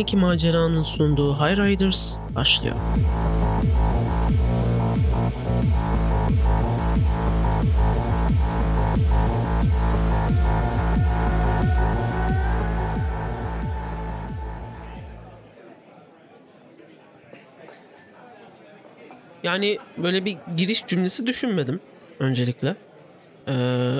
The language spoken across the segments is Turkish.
D12 maceranın sunduğu High Riders başlıyor. Yani böyle bir giriş cümlesi düşünmedim öncelikle. Ee,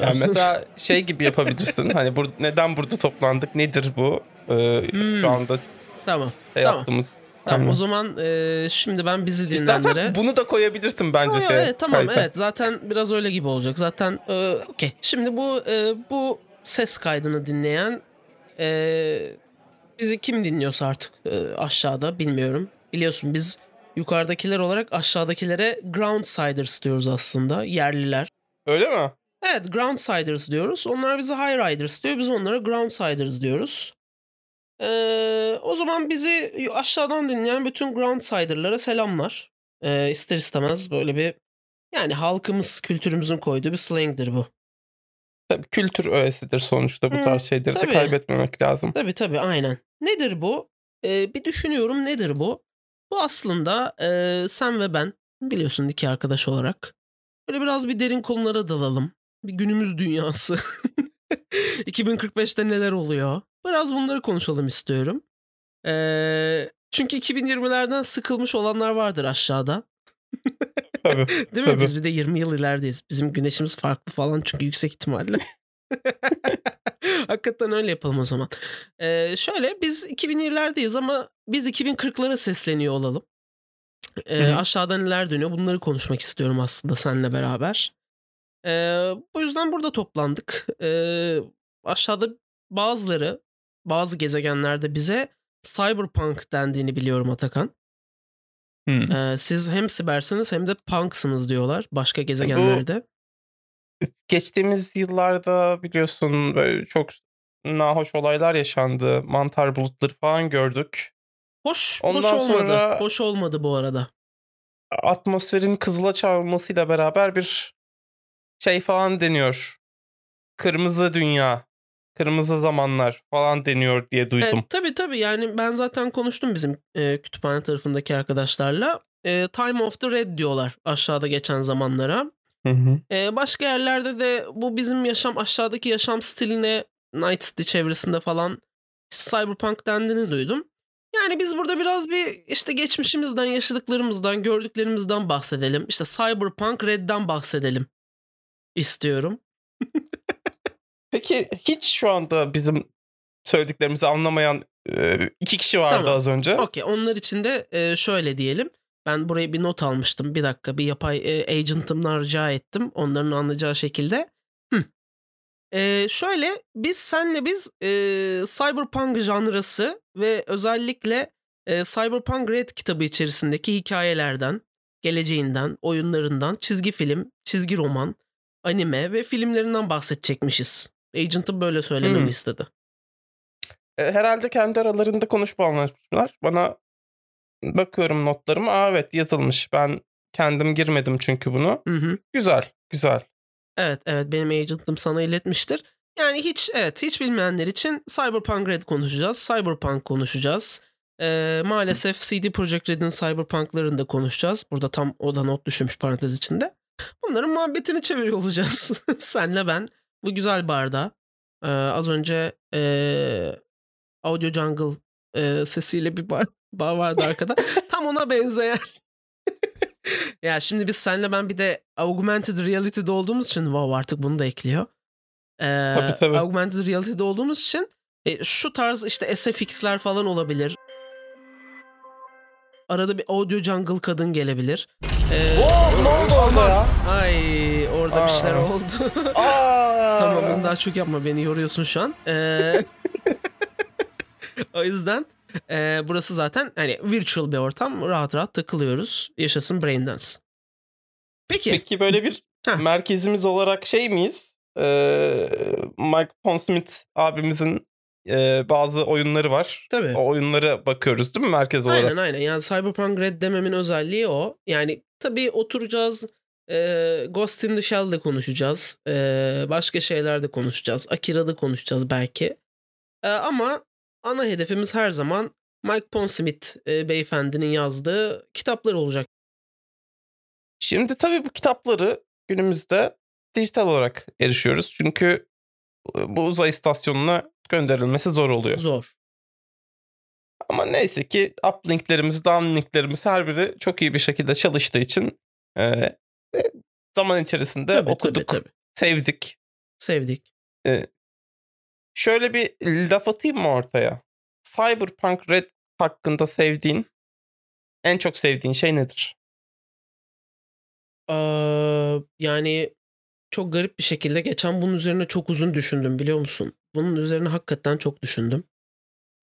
Yani mesela şey gibi yapabilirsin. hani bur- neden burada toplandık? Nedir bu? Ee, Hmm. Şu anda tamam. şey Tamam. yaptığımız. Tamam o zaman e, şimdi ben bizi dinleyenlere... İstersen bunu da koyabilirsin bence yo, şey. evet, tamam kayıta. evet zaten biraz öyle gibi olacak. Zaten e, okey. Şimdi bu e, bu ses kaydını dinleyen e, bizi kim dinliyorsa artık e, aşağıda bilmiyorum. Biliyorsun biz yukarıdakiler olarak aşağıdakilere Groundsiders diyoruz aslında. Yerliler. Öyle mi? Evet Groundsiders diyoruz. Onlar bize High Riders diyor. Biz onlara Groundsiders diyoruz. Ee, o zaman bizi aşağıdan dinleyen bütün Groundsider'lara selamlar. Ee, ister istemez böyle bir yani halkımız, kültürümüzün koyduğu bir slang'dir bu. Tabii kültür öğesidir sonuçta bu Hmm, tarz şeyleri tabii. de kaybetmemek lazım. Tabii tabii aynen. Nedir bu? Ee, bir düşünüyorum nedir bu? Bu aslında e, sen ve ben biliyorsun iki arkadaş olarak böyle biraz bir derin konulara dalalım. Bir günümüz dünyası. 2045'te neler oluyor? Biraz bunları konuşalım istiyorum. Ee, çünkü 2020'lerden sıkılmış olanlar vardır aşağıda. Tabii. Değil mi? Tabii. Biz bir de 20 yıl ilerideyiz. Bizim güneşimiz farklı falan çünkü yüksek ihtimalle. Hakikaten öyle yapalım o zaman. Ee, şöyle biz 2020'lerdeyiz ama biz 2040'lara sesleniyor olalım. Ee, aşağıda neler dönüyor bunları konuşmak istiyorum aslında seninle beraber. Ee, bu yüzden burada toplandık. Ee, aşağıda bazıları bazı gezegenlerde bize cyberpunk dendiğini biliyorum Atakan. Hmm. Ee, siz hem sibersiniz hem de punksınız diyorlar başka gezegenlerde. Geçtiğimiz yıllarda biliyorsun böyle çok nahoş olaylar yaşandı. Mantar bulutları falan gördük. Hoş, Ondan hoş olmadı. sonra- Hoş olmadı bu arada. Atmosferin kızıla çarpılmasıyla beraber bir şey falan deniyor. Kırmızı dünya, kırmızı zamanlar falan deniyor diye duydum. E, tabii tabii yani ben zaten konuştum bizim e, kütüphane tarafındaki arkadaşlarla. E, Time of the Red diyorlar aşağıda geçen zamanlara. Hı hı. E, başka yerlerde de bu bizim yaşam aşağıdaki yaşam stiline Night City çevresinde falan cyberpunk dendiğini duydum. Yani biz burada biraz bir işte geçmişimizden, yaşadıklarımızdan, gördüklerimizden bahsedelim. İşte Cyberpunk Red'den bahsedelim istiyorum. Peki hiç şu anda bizim söylediklerimizi anlamayan iki kişi vardı Tamam. az önce. Okey onlar için de şöyle diyelim. Ben buraya bir not almıştım. Bir dakika bir yapay agentımdan rica ettim. Onların anlayacağı şekilde. Hı. E, şöyle biz senle biz e, cyberpunk janrası ve özellikle e, Cyberpunk Red kitabı içerisindeki hikayelerden, geleceğinden, oyunlarından, çizgi film, çizgi roman, anime ve filmlerinden bahsedecekmişiz. Agent'ım böyle söylememi Hmm. istedi. E, herhalde kendi aralarında konuşup anlaşmışlar. Bana bakıyorum notlarıma. Aa evet yazılmış. Ben kendim girmedim çünkü bunu. Hı hı. Güzel, güzel. Evet evet benim agent'ım sana iletmiştir. Yani hiç evet hiç bilmeyenler için Cyberpunk Red konuşacağız. Cyberpunk konuşacağız. Ee, maalesef CD Projekt Red'in Cyberpunk'larını da konuşacağız. Burada tam o da not düşmüş parantez içinde. Bunların muhabbetini çeviriyor olacağız. Senle ben bu güzel barda. Ee, az önce ee, Audio Jungle ee, sesiyle bir bar, bar vardı arkada. tam ona benzeyen. ya şimdi biz senle ben bir de augmented reality'de olduğumuz için wow artık bunu da ekliyor. Ee, Tabii, tabii. Augmented reality'de olduğumuz için e, şu tarz işte SFX'ler falan olabilir. Arada bir audio jungle kadın gelebilir. Ee, Oo, ne oldu orada ya? Ay orada bir şeyler Aa. oldu. Aa! tamam bunu daha çok yapma beni yoruyorsun şu an. Ee, o yüzden e, burası zaten hani virtual bir ortam rahat rahat takılıyoruz. Yaşasın Braindance. Peki. Peki böyle bir Heh. merkezimiz olarak şey miyiz? Ee, Mike Pondsmith abimizin e, bazı oyunları var. Tabii. O oyunlara bakıyoruz değil mi merkez olarak? Aynen aynen. Yani Cyberpunk Red dememin özelliği o. Yani tabii oturacağız. e, Ghost in the Shell'de konuşacağız. e, başka şeylerde konuşacağız. Akira'da konuşacağız belki. E, ama ana hedefimiz her zaman Mike Pondsmith e, beyefendinin yazdığı kitaplar olacak. Şimdi tabii bu kitapları günümüzde dijital olarak erişiyoruz. Çünkü bu uzay istasyonuna gönderilmesi zor oluyor. Zor. Ama neyse ki uplinklerimiz, downlinklerimiz her biri çok iyi bir şekilde çalıştığı için e, zaman içerisinde Tabii, okuduk, tabii, tabii. sevdik. Sevdik. E, şöyle bir laf atayım mı ortaya? Cyberpunk Red hakkında sevdiğin, en çok sevdiğin şey nedir? Aa, yani çok garip bir şekilde geçen bunun üzerine çok uzun düşündüm biliyor musun? Bunun üzerine hakikaten çok düşündüm.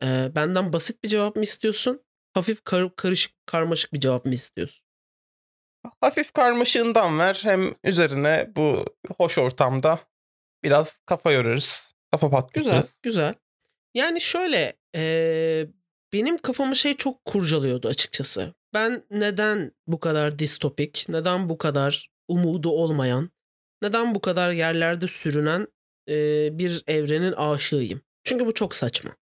Ee, benden basit bir cevap mı istiyorsun? Hafif kar- karışık karmaşık bir cevap mı istiyorsun? Hafif karmaşığından ver hem üzerine bu hoş ortamda biraz kafa yorarız. Kafa Güzel, patlatırız. güzel. Yani şöyle, eee, benim kafamı şey çok kurcalıyordu açıkçası. Ben neden bu kadar distopik, neden bu kadar umudu olmayan, neden bu kadar yerlerde sürünen eee, bir evrenin aşığıyım? Çünkü bu çok saçma.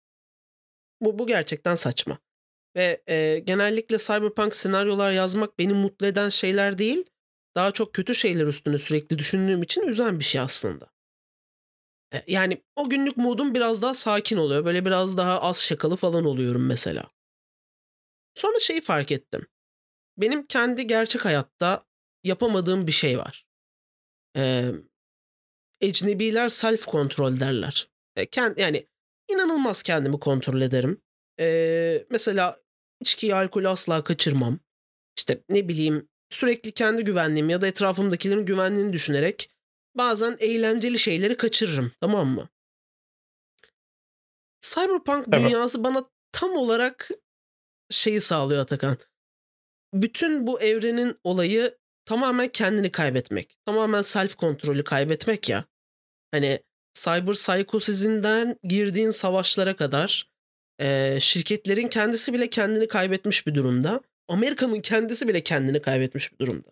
Bu, bu gerçekten saçma. Ve eee, genellikle cyberpunk senaryolar yazmak beni mutlu eden şeyler değil, daha çok kötü şeyler üstüne sürekli düşündüğüm için üzen bir şey aslında. E, Yani o günlük modum biraz daha sakin oluyor. Böyle biraz daha az şakalı falan oluyorum mesela. Sonra şeyi fark ettim. Benim kendi gerçek hayatta yapamadığım bir şey var. Ee, ecnebiler self kontrol derler. E, kend, yani inanılmaz kendimi kontrol ederim. Ee, mesela içkiyi alkolü asla kaçırmam. İşte ne bileyim sürekli kendi güvenliğimi ya da etrafımdakilerin güvenliğini düşünerek bazen eğlenceli şeyleri kaçırırım tamam mı? Cyberpunk Evet. dünyası bana tam olarak şeyi sağlıyor Atakan. Bütün bu evrenin olayı tamamen kendini kaybetmek. Tamamen self kontrolü kaybetmek ya. Hani cyber psikosizinden girdiğin savaşlara kadar eee, şirketlerin kendisi bile kendini kaybetmiş bir durumda. Amerika'nın kendisi bile kendini kaybetmiş bir durumda.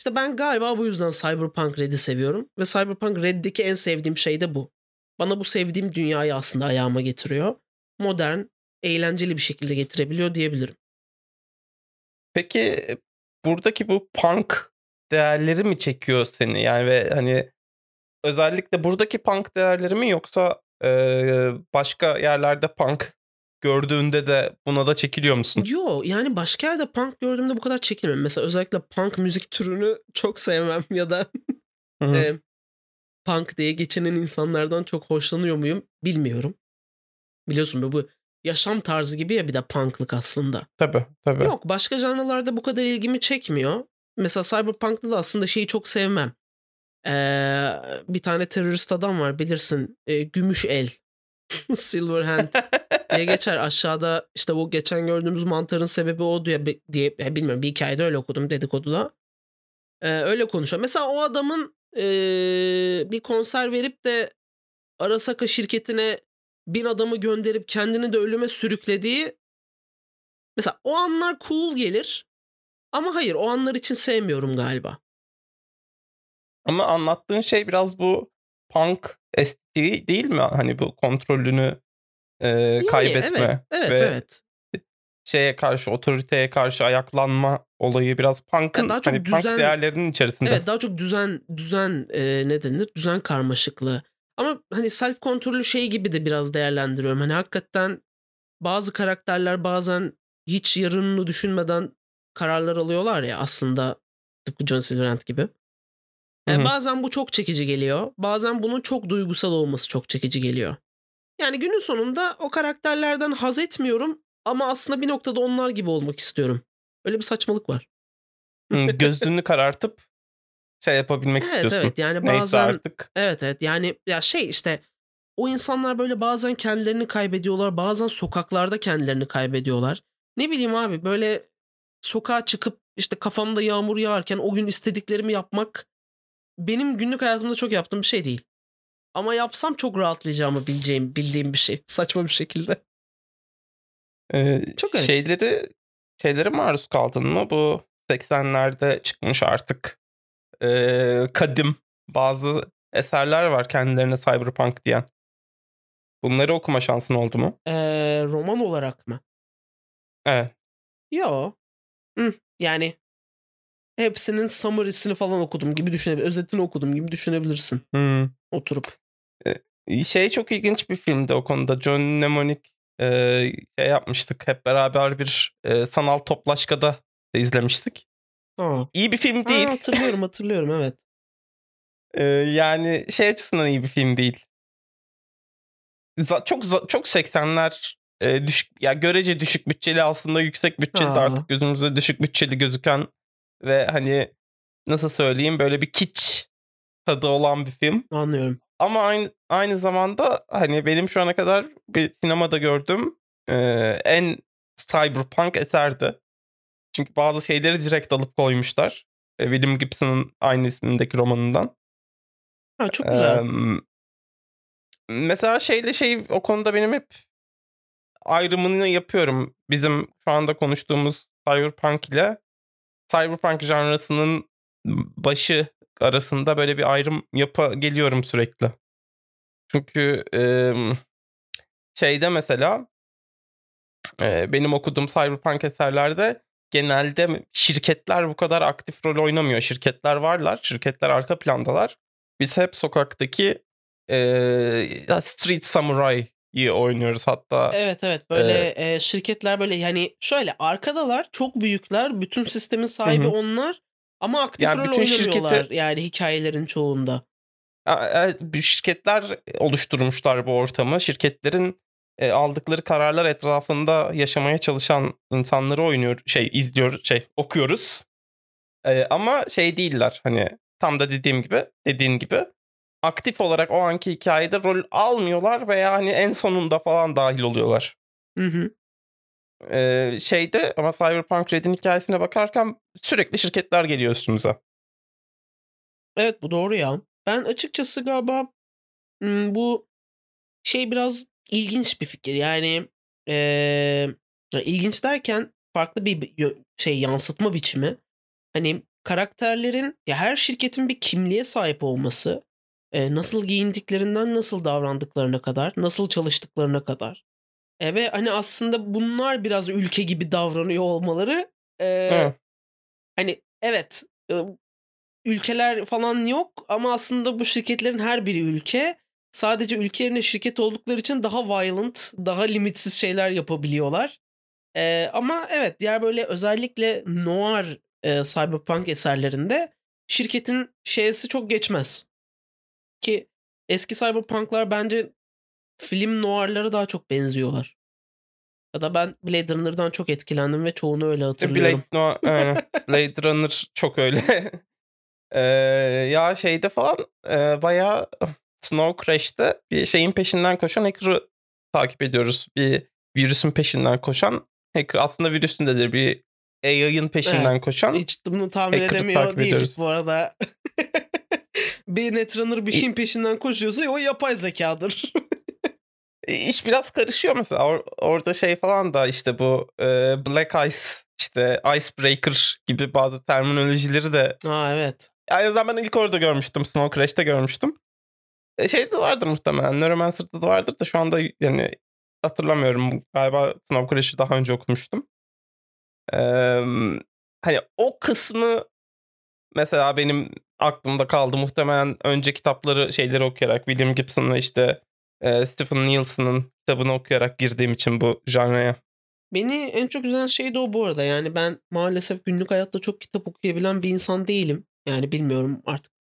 İşte ben galiba bu yüzden Cyberpunk Red'i seviyorum. Ve Cyberpunk Red'deki en sevdiğim şey de bu. Bana bu sevdiğim dünyayı aslında ayağıma getiriyor. Modern, eğlenceli bir şekilde getirebiliyor diyebilirim. Peki buradaki bu punk değerleri mi çekiyor seni? Yani ve hani özellikle buradaki punk değerleri mi yoksa e, başka yerlerde punk gördüğünde de buna da çekiliyor musun? Yo yani başka yerde punk gördüğümde bu kadar çekilmem. Mesela özellikle punk müzik türünü çok sevmem ya da e, punk diye geçinen insanlardan çok hoşlanıyor muyum bilmiyorum. Biliyorsun bu yaşam tarzı gibi ya bir de punklık aslında. Tabii tabii. Yok başka janralarda bu kadar ilgimi çekmiyor. Mesela Cyberpunk'ta da aslında şeyi çok sevmem. Ee, bir tane terörist adam var bilirsin. Ee, gümüş el. Silverhand diye geçer. Aşağıda işte bu geçen gördüğümüz mantarın sebebi o diye, diye ya bilmiyorum bir hikayede öyle okudum dedikoduda. Ee, öyle konuşuyor. Mesela o adamın ee, bir konser verip de Arasaka şirketine bin adamı gönderip kendini de ölüme sürüklediği mesela o anlar cool gelir ama hayır o anlar için sevmiyorum galiba. Ama anlattığın şey biraz bu punk estetiği değil mi? Hani bu kontrolünü e, Yani kaybetme evet, evet, ve evet. şeye karşı otoriteye karşı ayaklanma olayı biraz punk'ın Ya daha çok hani punk düzen- değerlerinin içerisinde. Evet daha çok düzen düzen e, ne denir? Düzen karmaşıklığı. Ama hani self kontrolü şey gibi de biraz değerlendiriyorum. Hani hakikaten bazı karakterler bazen hiç yarınını düşünmeden kararlar alıyorlar ya aslında tıpkı John Silverhand gibi. Hı. bazen bu çok çekici geliyor. Bazen bunun çok duygusal olması çok çekici geliyor. Yani günün sonunda o karakterlerden haz etmiyorum ama aslında bir noktada onlar gibi olmak istiyorum. Öyle bir saçmalık var. Gözünü karartıp şey yapabilmek Evet istiyorsun. evet yani Neyse bazen artık. evet evet yani ya şey işte o insanlar böyle bazen kendilerini kaybediyorlar bazen sokaklarda kendilerini kaybediyorlar. Ne bileyim abi böyle sokağa çıkıp işte kafamda yağmur yağarken o gün istediklerimi yapmak benim günlük hayatımda çok yaptığım bir şey değil. Ama yapsam çok rahatlayacağımı bileceğim, bildiğim bir şey. Saçma bir şekilde. Ee, Çok garip. şeyleri şeylere maruz kaldın mı? Bu 80'lerde çıkmış artık ee, kadim bazı eserler var kendilerine cyberpunk diyen. Bunları okuma şansın oldu mu? Ee, roman olarak mı? Evet. Yo. Hı, yani hepsinin summary'sini falan okudum gibi düşünebilirsin. Özetini okudum gibi düşünebilirsin. Hmm. Oturup. Şey çok ilginç bir filmdi o konuda. John Mnemonic e, şey yapmıştık. Hep beraber bir e, sanal toplaşkada da izlemiştik. Aa. İyi bir film Ha, değil. hatırlıyorum hatırlıyorum evet. E, yani şey açısından iyi bir film değil. Za- çok za- çok 80'ler e, düşük ya görece düşük bütçeli aslında yüksek bütçeli Aa. artık gözümüzde düşük bütçeli gözüken ve hani nasıl söyleyeyim böyle bir kiç tadı olan bir film. Anlıyorum. Ama aynı aynı zamanda hani benim şu ana kadar bir sinemada gördüğüm e, en cyberpunk eserdi. Çünkü bazı şeyleri direkt alıp koymuşlar. E, William Gibson'ın aynı ismindeki romanından. Ha, çok güzel. Eee, mesela şeyle şey o konuda benim hep ayrımını yapıyorum. Bizim şu anda konuştuğumuz cyberpunk ile cyberpunk janrasının başı arasında böyle bir ayrım yapa geliyorum sürekli. Çünkü eee, şeyde mesela eee, benim okuduğum cyberpunk eserlerde genelde şirketler bu kadar aktif rol oynamıyor. Şirketler varlar, şirketler arka plandalar. Biz hep sokaktaki eee, street samurai'yi oynuyoruz hatta. Evet evet böyle e, şirketler böyle yani şöyle arkadalar çok büyükler bütün sistemin sahibi hı. onlar ama aktif Yani rol bütün oynamıyorlar şirketi- yani hikayelerin çoğunda. Bir şirketler oluşturmuşlar bu ortamı. Şirketlerin e, aldıkları kararlar etrafında yaşamaya çalışan insanları oynuyor, şey izliyor, şey okuyoruz. E, ama şey değiller hani tam da dediğim gibi, dediğin gibi aktif olarak o anki hikayede rol almıyorlar veya hani en sonunda falan dahil oluyorlar. Hı hı. E, şeyde ama Cyberpunk Red'in hikayesine bakarken sürekli şirketler geliyor üstümüze. Evet bu doğru ya. Ben açıkçası galiba bu şey biraz ilginç bir fikir. Yani ya ilginç derken farklı bir şey yansıtma biçimi. Hani karakterlerin ya her şirketin bir kimliğe sahip olması, e, nasıl giyindiklerinden nasıl davrandıklarına kadar, nasıl çalıştıklarına kadar. E, ve hani aslında bunlar biraz ülke gibi davranıyor olmaları e, hani evet e, ülkeler falan yok ama aslında bu şirketlerin her biri ülke. Sadece ülke yerine şirket oldukları için daha violent, daha limitsiz şeyler yapabiliyorlar. E, ama evet diğer böyle özellikle noir e, cyberpunk eserlerinde şirketin şeysi çok geçmez. Ki eski cyberpunklar bence film noirlara daha çok benziyorlar. Ya da ben Blade Runner'dan çok etkilendim ve çoğunu öyle hatırlıyorum. Blade, no, aynen. Blade Runner çok öyle. Eee, ya şeyde falan eee, bayağı Snow Crash'te bir şeyin peşinden koşan hacker'ı takip ediyoruz. Bir virüsün peşinden koşan hacker. Aslında virüsün de bir AI'ın peşinden Evet. koşan. Hiç bunu tahmin edemiyor değiliz bu arada. bir Netrunner bir şeyin peşinden koşuyorsa o yapay zekadır. İş biraz karışıyor mesela. Or- orada şey falan da işte bu eee, Black Ice, işte Icebreaker gibi bazı terminolojileri de ha evet. Aynı zamanda ben ilk orada görmüştüm. Snow Crash'te görmüştüm. E, şey de vardır muhtemelen. Neuromancer'da da vardır da şu anda yani hatırlamıyorum. Galiba Snow Crash'ı daha önce okumuştum. Eee, hani o kısmı mesela benim aklımda kaldı. Muhtemelen önce kitapları şeyleri okuyarak William Gibson ve işte e, Stephen Nielsen'ın kitabını okuyarak girdiğim için bu janraya. Beni en çok üzen şey de o bu arada. Yani ben maalesef günlük hayatta çok kitap okuyabilen bir insan değilim. Yani bilmiyorum artık.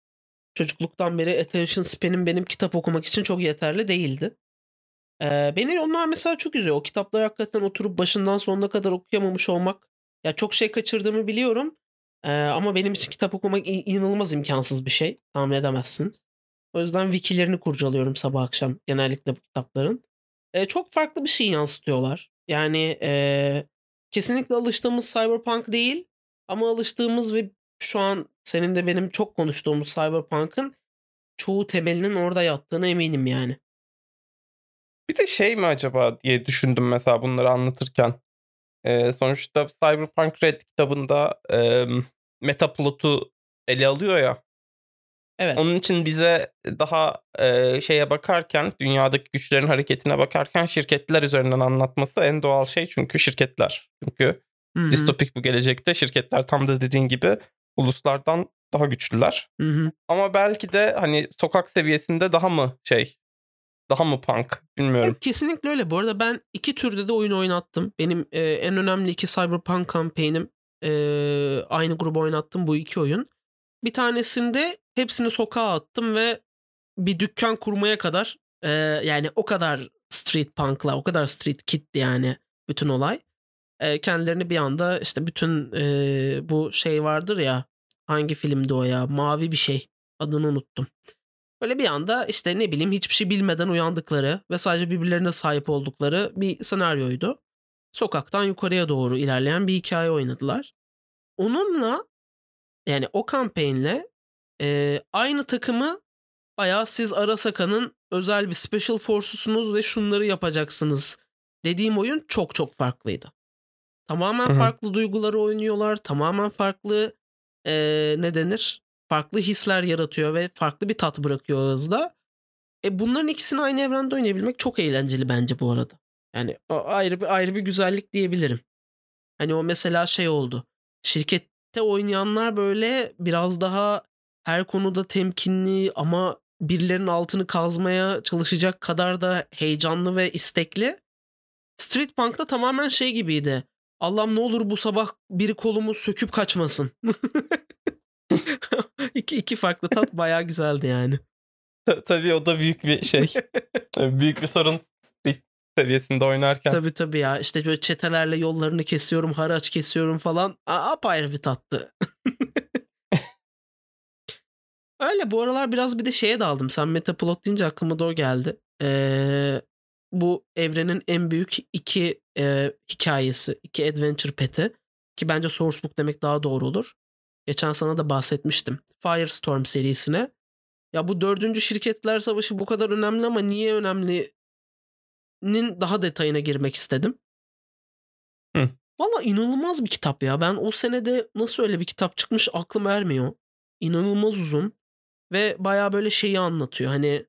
Çocukluktan beri attention span'im benim kitap okumak için çok yeterli değildi. Ee, beni onlar mesela çok üzüyor. O kitapları hakikaten oturup başından sonuna kadar okuyamamış olmak. Ya çok şey kaçırdığımı biliyorum. Ama benim için kitap okumak in- inanılmaz imkansız bir şey. Tahmin edemezsiniz. O yüzden wikilerini kurcalıyorum sabah akşam genellikle bu kitapların. Ee, çok farklı bir şey yansıtıyorlar. Yani ee, kesinlikle alıştığımız cyberpunk değil. Ama alıştığımız ve şu an senin de benim çok konuştuğumuz cyberpunk'ın çoğu temelinin orada yattığına eminim yani. Bir de şey mi acaba diye düşündüm mesela bunları anlatırken. Ee, sonuçta Cyberpunk Red kitabında e, metaplot'u ele alıyor ya. Evet. Onun için bize daha e, şeye bakarken, dünyadaki güçlerin hareketine bakarken şirketler üzerinden anlatması en doğal şey çünkü şirketler. Çünkü Hı hı. distopik bu gelecekte şirketler tam da dediğin gibi uluslardan daha güçlüler. Hı hı. Ama belki de hani sokak seviyesinde daha mı şey, daha mı punk bilmiyorum. Evet, kesinlikle öyle. Bu arada ben iki türde de oyun oynattım. Benim e, en önemli iki Cyberpunk kampanyam e, aynı gruba oynattım bu iki oyun. Bir tanesinde hepsini sokağa attım ve bir dükkan kurmaya kadar e, yani o kadar street punk'la o kadar street kit'ti yani bütün olay. E, kendilerini bir anda işte bütün e, bu şey vardır ya hangi filmdi o ya mavi bir şey adını unuttum. Böyle bir anda işte ne bileyim hiçbir şey bilmeden uyandıkları ve sadece birbirlerine sahip oldukları bir senaryoydu. Sokaktan yukarıya doğru ilerleyen bir hikaye oynadılar. Onunla yani o kampanyayla e, aynı takımı bayağı siz Arasaka'nın özel bir special force'usunuz ve şunları yapacaksınız dediğim oyun çok çok farklıydı. Tamamen Hı hı. farklı duyguları oynuyorlar. Tamamen farklı e, ne denir? Farklı hisler yaratıyor ve farklı bir tat bırakıyor ağızda. E bunların ikisini aynı evrende oynayabilmek çok eğlenceli bence bu arada. Yani ayrı bir ayrı bir güzellik diyebilirim. Hani o mesela şey oldu. Şirkette oynayanlar böyle biraz daha her konuda temkinli ama birilerinin altını kazmaya çalışacak kadar da heyecanlı ve istekli. Street Punk'ta tamamen şey gibiydi. Allah'ım ne olur bu sabah biri kolumu söküp kaçmasın. iki, iki farklı tat bayağı güzeldi yani. Ta- Tabii o da büyük bir şey. büyük bir sorun seviyesinde oynarken. Tabii tabii ya işte böyle çetelerle yollarını kesiyorum, haraç kesiyorum falan. A- apayrı bir tattı. Öyle bu aralar biraz bir de şeye daldım. Sen Metaplot deyince aklıma o geldi. Ee, bu evrenin en büyük iki e, hikayesi, iki adventure pet'i ki bence sourcebook demek daha doğru olur. Geçen sana da bahsetmiştim. Firestorm serisine. Ya bu dördüncü şirketler savaşı bu kadar önemli ama niye önemli nin daha detayına girmek istedim. Hı. Valla inanılmaz bir kitap ya. Ben o senede nasıl öyle bir kitap çıkmış aklım ermiyor. İnanılmaz uzun ve baya böyle şeyi anlatıyor. Hani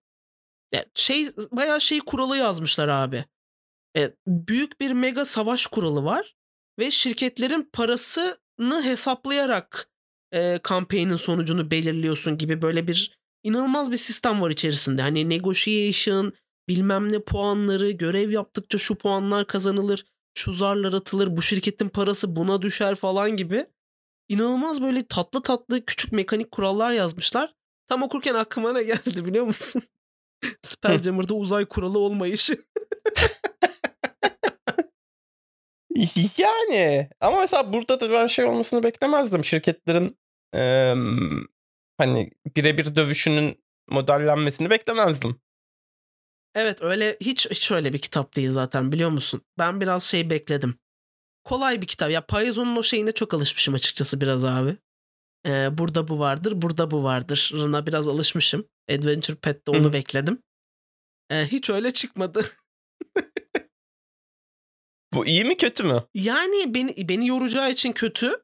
şey baya şey kuralı yazmışlar abi. E, büyük bir mega savaş kuralı var ve şirketlerin parasını hesaplayarak e, kampanyonun sonucunu belirliyorsun gibi böyle bir inanılmaz bir sistem var içerisinde. Hani negotiation, bilmem ne puanları, görev yaptıkça şu puanlar kazanılır, şu zarlar atılır, bu şirketin parası buna düşer falan gibi. İnanılmaz böyle tatlı tatlı küçük mekanik kurallar yazmışlar. Tam okurken aklıma ne geldi biliyor musun? Spelljammer'da uzay kuralı olmayışı. Yani ama mesela burada da ben şey olmasını beklemezdim. Şirketlerin eee, hani birebir dövüşünün modellenmesini beklemezdim. Evet öyle hiç, hiç öyle bir kitap değil zaten biliyor musun? Ben biraz şey bekledim. Kolay bir kitap. Ya Paizo'nun o şeyine çok alışmışım açıkçası biraz abi. Ee, burada bu vardır, burada bu vardır. Rına biraz alışmışım. Adventure Pet'te onu hı. bekledim. Ee, hiç öyle çıkmadı. Bu iyi mi kötü mü? Yani beni beni yoracağı için kötü.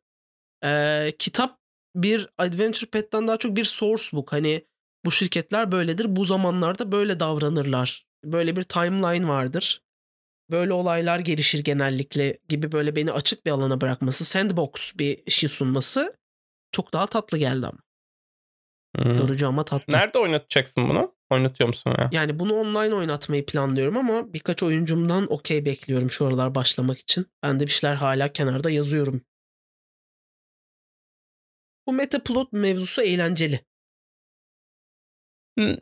Ee, kitap bir Adventure Pet'ten daha çok bir source book. Hani bu şirketler böyledir. Bu zamanlarda böyle davranırlar. Böyle bir timeline vardır. Böyle olaylar gelişir genellikle gibi böyle beni açık bir alana bırakması, sandbox bir şey sunması çok daha tatlı geldi ama. Hı. Yorucu ama tatlı. Nerede oynatacaksın bunu? Oynatıyor musun ya? Yani bunu online oynatmayı planlıyorum ama birkaç oyuncumdan okey bekliyorum şu aralar başlamak için. Ben de bir şeyler hala kenarda yazıyorum. Bu metaplot mevzusu eğlenceli.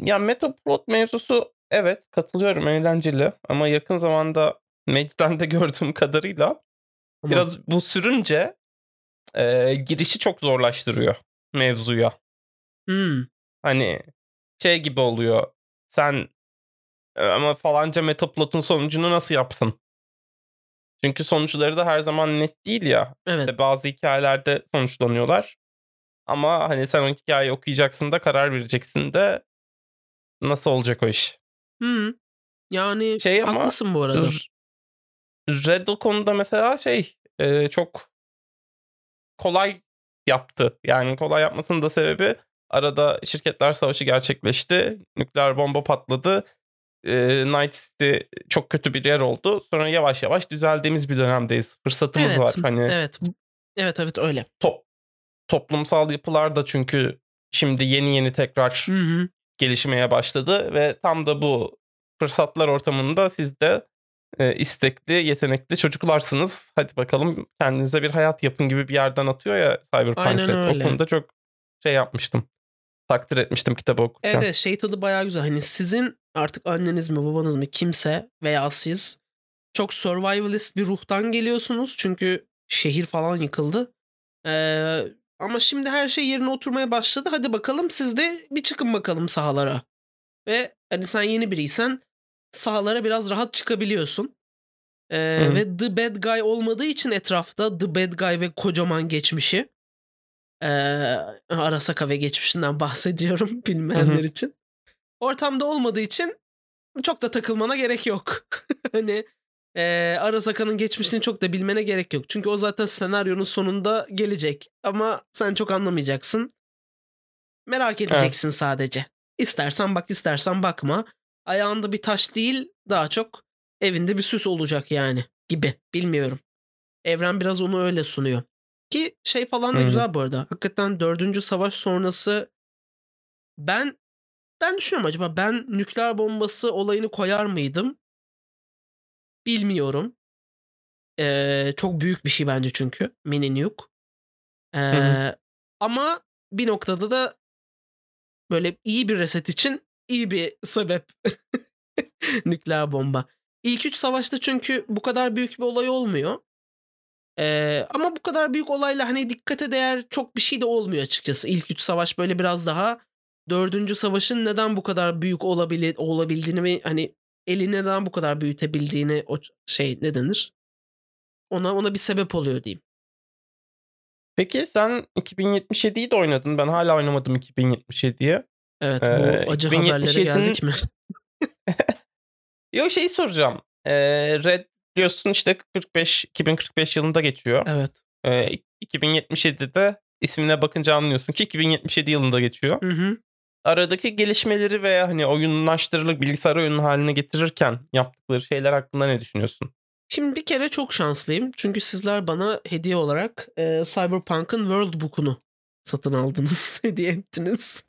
Ya Metaplot mevzusu evet katılıyorum eğlenceli ama yakın zamanda de gördüğüm kadarıyla Ama biraz bu sürünce e, girişi çok zorlaştırıyor mevzuya. Hmm, Hani şey gibi oluyor. Sen e, ama falanca Metaplot'un sonucunu nasıl yapsın? Çünkü sonuçları da her zaman net değil ya. evet. İşte bazı hikayelerde sonuçlanıyorlar. Ama hani sen o hikayeyi okuyacaksın da karar vereceksin de nasıl olacak o iş? Hmm. Yani Şey ama haklısın bu arada. Red o konuda mesela şey e, çok kolay yaptı. Yani kolay yapmasının da sebebi Arada şirketler savaşı gerçekleşti. Nükleer bomba patladı. Ee, Night City çok kötü bir yer oldu. Sonra yavaş yavaş düzeldiğimiz bir dönemdeyiz. Fırsatımız Evet. var. Hani Evet. Evet evet öyle. top, toplumsal yapılar da çünkü şimdi yeni yeni tekrar Hı hı. gelişmeye başladı ve tam da bu fırsatlar ortamında siz de e, istekli, yetenekli çocuklarsınız. Hadi bakalım kendinize bir hayat yapın gibi bir yerden atıyor ya Cyberpunk Aynen Red. öyle. O konuda çok şey yapmıştım. Takdir etmiştim kitabı okurken. Evet, evet şey tadı bayağı güzel. Hani sizin artık anneniz mi babanız mı kimse veya siz çok survivalist bir ruhtan geliyorsunuz. Çünkü şehir falan yıkıldı. Ee, ama şimdi her şey yerine oturmaya başladı. Hadi bakalım siz de bir çıkın bakalım sahalara. Ve hani sen yeni biriysen sahalara biraz rahat çıkabiliyorsun. Ee, ve The Bad Guy olmadığı için etrafta The Bad Guy ve kocaman geçmişi ee, Arasaka ve geçmişinden bahsediyorum bilmeyenler için. Ortamda olmadığı için çok da takılmana gerek yok. hani ee, Arasaka'nın geçmişini çok da bilmene gerek yok. Çünkü o zaten senaryonun sonunda gelecek. Ama sen çok anlamayacaksın. Merak edeceksin sadece. İstersen bak istersen bakma. Ayağında bir taş değil daha çok evinde bir süs olacak yani gibi. Bilmiyorum. Evren biraz onu öyle sunuyor. Ki şey falan da hı. güzel bu arada. Hakikaten 4. savaş sonrası ben ben düşünüyorum acaba ben nükleer bombası olayını koyar mıydım? Bilmiyorum. Ee, çok büyük bir şey bence çünkü. Mini nuke. Ee, hı. ama bir noktada da böyle iyi bir reset için iyi bir sebep. nükleer bomba. İlk üç savaşta çünkü bu kadar büyük bir olay olmuyor. Ee, ama bu kadar büyük olayla hani dikkate değer çok bir şey de olmuyor açıkçası. İlk üç savaş böyle biraz daha dördüncü savaşın neden bu kadar büyük olabili olabildiğini ve hani eli neden bu kadar büyütebildiğini o şey ne denir? Ona ona bir sebep oluyor diyeyim. Peki sen 2077'yi de oynadın. Ben hala oynamadım 2077'yi. Evet Ee, bu acı 2077'nin haberlere geldik mi? Yo şeyi soracağım. Ee, Red biliyorsun işte 45 2045 yılında geçiyor. evet. Ee, 2077'de ismine bakınca anlıyorsun ki 2077 yılında geçiyor. Hı hı. Aradaki gelişmeleri veya hani oyunlaştırılıp bilgisayar oyunu haline getirirken yaptıkları şeyler hakkında ne düşünüyorsun? Şimdi bir kere çok şanslıyım. Çünkü sizler bana hediye olarak e, Cyberpunk'ın World Book'unu satın aldınız. hediye ettiniz.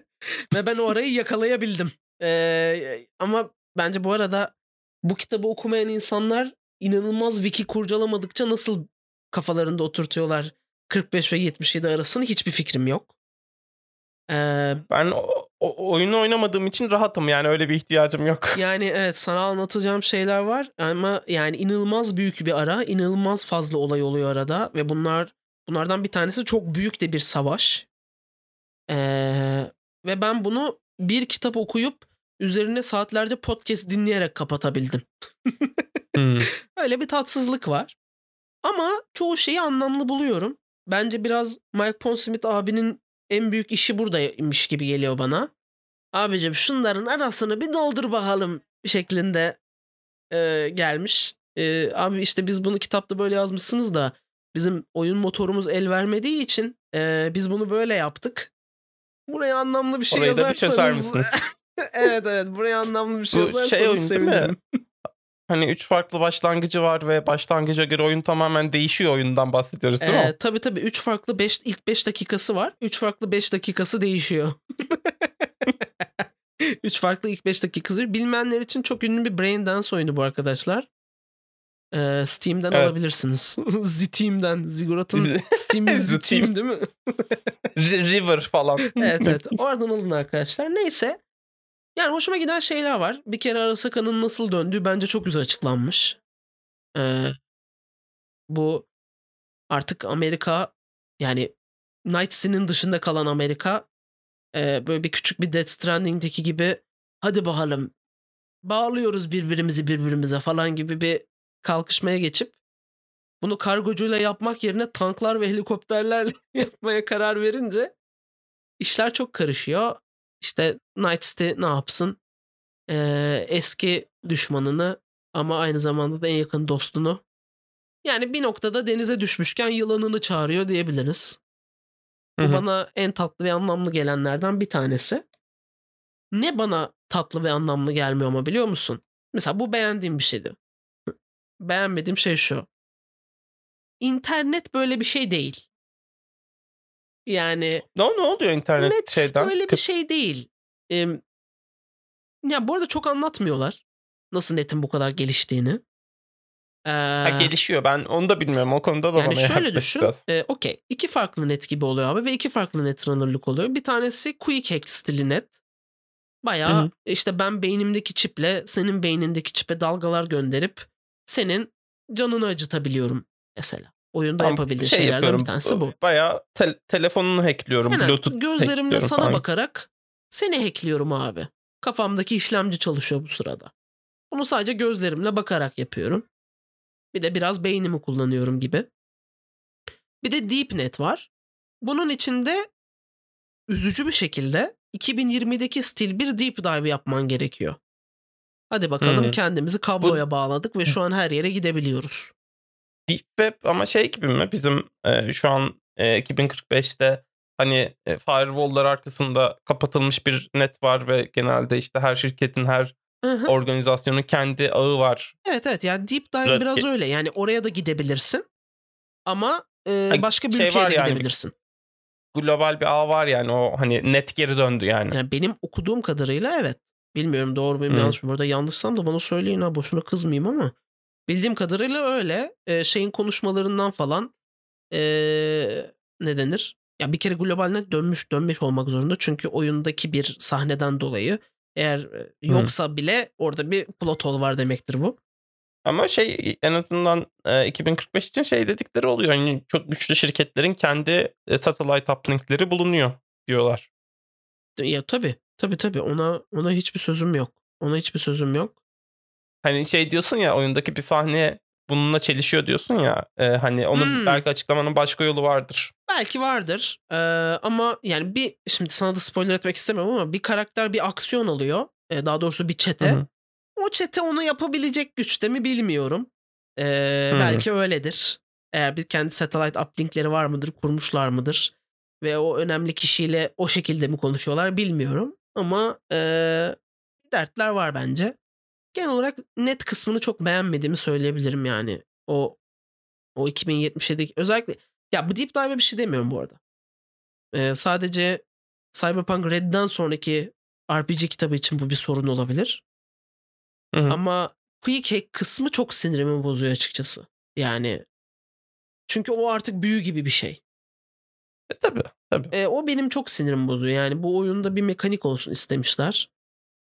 Ve ben o arayı yakalayabildim. E, ama bence bu arada bu kitabı okumayan insanlar inanılmaz wiki kurcalamadıkça nasıl kafalarında oturtuyorlar 45 ve 77 arasını hiçbir fikrim yok. E, Ben o, o- oyunu oynamadığım için rahatım yani öyle bir ihtiyacım yok. Yani evet sana anlatacağım şeyler var ama yani inanılmaz büyük bir ara, inanılmaz fazla olay oluyor arada ve bunlar bunlardan bir tanesi çok büyük de bir savaş. Ee, ve ben bunu bir kitap okuyup üzerine saatlerce podcast dinleyerek kapatabildim. Hmm. Öyle bir tatsızlık var. Ama çoğu şeyi anlamlı buluyorum. Bence biraz Mike Pondsmith abinin en büyük işi buradaymış gibi geliyor bana. Abicim şunların arasını bir doldur bakalım şeklinde e, gelmiş. E, abi işte biz bunu kitapta böyle yazmışsınız da bizim oyun motorumuz el vermediği için e, biz bunu böyle yaptık. Buraya anlamlı bir şey Orayı da bir yazarsanız... çözer misiniz? evet evet buraya anlamlı bir şey Bu yazarsanız şey oyun sevinirim. Hani üç farklı başlangıcı var ve başlangıca göre oyun tamamen değişiyor oyundan bahsediyoruz değil Ee, mi? tabii tabii 3 farklı 5 ilk 5 dakikası var. 3 farklı 5 dakikası değişiyor. 3 farklı ilk 5 dakikası. Bilmeyenler için çok ünlü bir Brain Dance oyunu bu arkadaşlar. Ee, Steam'den Evet. alabilirsiniz. Steam'den. Ziggurat'ın Z- Steam'i Steam. Steam değil mi? River falan. evet evet. Oradan alın arkadaşlar. Neyse. Yani hoşuma giden şeyler var. Bir kere Arasaka'nın nasıl döndüğü bence çok güzel açıklanmış. Ee, bu artık Amerika yani Night City'nin dışında kalan Amerika e, böyle bir küçük bir Death Stranding'deki gibi hadi bakalım bağlıyoruz birbirimizi birbirimize falan gibi bir kalkışmaya geçip bunu kargocuyla yapmak yerine tanklar ve helikopterlerle yapmaya karar verince işler çok karışıyor. İşte Night City ne yapsın? Ee, eski düşmanını ama aynı zamanda da en yakın dostunu yani bir noktada denize düşmüşken yılanını çağırıyor diyebiliriz. Bu Hı hı. bana en tatlı ve anlamlı gelenlerden bir tanesi. Ne bana tatlı ve anlamlı gelmiyor ama biliyor musun? Mesela bu beğendiğim bir şeydi. Beğenmediğim şey şu. İnternet böyle bir şey değil. Yani Ne, ne oluyor internet net şeyden? böyle bir şey değil. Em, ya bu arada çok anlatmıyorlar. Nasıl netin bu kadar geliştiğini. Ee, Ha, gelişiyor. Ben onu da bilmiyorum. O konuda da yani bana şöyle düşün. biraz. E, Okey. İki farklı net gibi oluyor abi ve iki farklı net runner'lık oluyor. Bir tanesi quick hack stili net. Hı. işte ben beynimdeki çiple senin beynindeki çipe dalgalar gönderip senin canını acıtabiliyorum mesela. Oyunda Tamam, yapabildiğin şey şeylerden bir tanesi bu. Bayağı tel- telefonunu hackliyorum. Aynen. Bluetooth Gözlerimle hackliyorum sana falan. bakarak seni hackliyorum abi. Kafamdaki işlemci çalışıyor bu sırada. Bunu sadece gözlerimle bakarak yapıyorum. Bir de biraz beynimi kullanıyorum gibi. Bir de DeepNet var. Bunun içinde üzücü bir şekilde 2020'deki stil bir deep dive yapman gerekiyor. Hadi bakalım Hı. kendimizi kabloya bağladık ve şu an her yere gidebiliyoruz. Deep Web ama şey gibi mi? Bizim e, şu an e, 2045'te hani e, firewall'lar arkasında kapatılmış bir net var ve genelde işte her şirketin, her Hı hı. organizasyonun kendi ağı var. Evet evet yani deep dive Biraz- biraz öyle. Yani oraya da gidebilirsin. Ama e, başka bir şey ülkeye de yani. gidebilirsin. Global bir ağ var yani o hani net geri döndü yani. Yani benim okuduğum kadarıyla evet. Bilmiyorum doğru muyum yanlış mı. Burada yanlışsam da bana söyleyin ha boşuna kızmayayım ama. Bildiğim kadarıyla öyle. Ee, şeyin konuşmalarından falan ee, ne denir? Ya bir kere global net dönmüş dönmüş olmak zorunda. Çünkü oyundaki bir sahneden dolayı eğer e, yoksa bile orada bir plot hole var demektir bu. Ama şey en azından e, 2045 için şey dedikleri oluyor. Yani çok güçlü şirketlerin kendi e, satellite uplinkleri bulunuyor diyorlar. Ya tabii tabii tabii ona ona hiçbir sözüm yok. Ona hiçbir sözüm yok. Hani şey diyorsun ya oyundaki bir sahne bununla çelişiyor diyorsun ya. e, hani onu Hmm. belki açıklamanın başka yolu vardır. Belki vardır Ee, ama yani bir şimdi sana da spoiler etmek istemiyorum ama bir karakter bir aksiyon alıyor. Ee, daha doğrusu bir çete. Hı hı. O çete onu yapabilecek güçte mi bilmiyorum. Ee, Hı. Belki öyledir. Eğer bir kendi satellite uplinkleri var mıdır, kurmuşlar mıdır? Ve o önemli kişiyle o şekilde mi konuşuyorlar bilmiyorum. Ama ee, dertler var bence. Genel olarak net kısmını çok beğenmediğimi söyleyebilirim yani. O o 2077 özellikle ya bu Deep Dive'e bir şey demiyorum bu arada. Ee, sadece Cyberpunk Red'den sonraki RPG kitabı için bu bir sorun olabilir. Hı hı. Ama Quick Hack kısmı çok sinirimi bozuyor açıkçası. Yani çünkü o artık büyü gibi bir şey. E, tabii tabii. E, o benim çok sinirimi bozuyor. Yani bu oyunda bir mekanik olsun istemişler.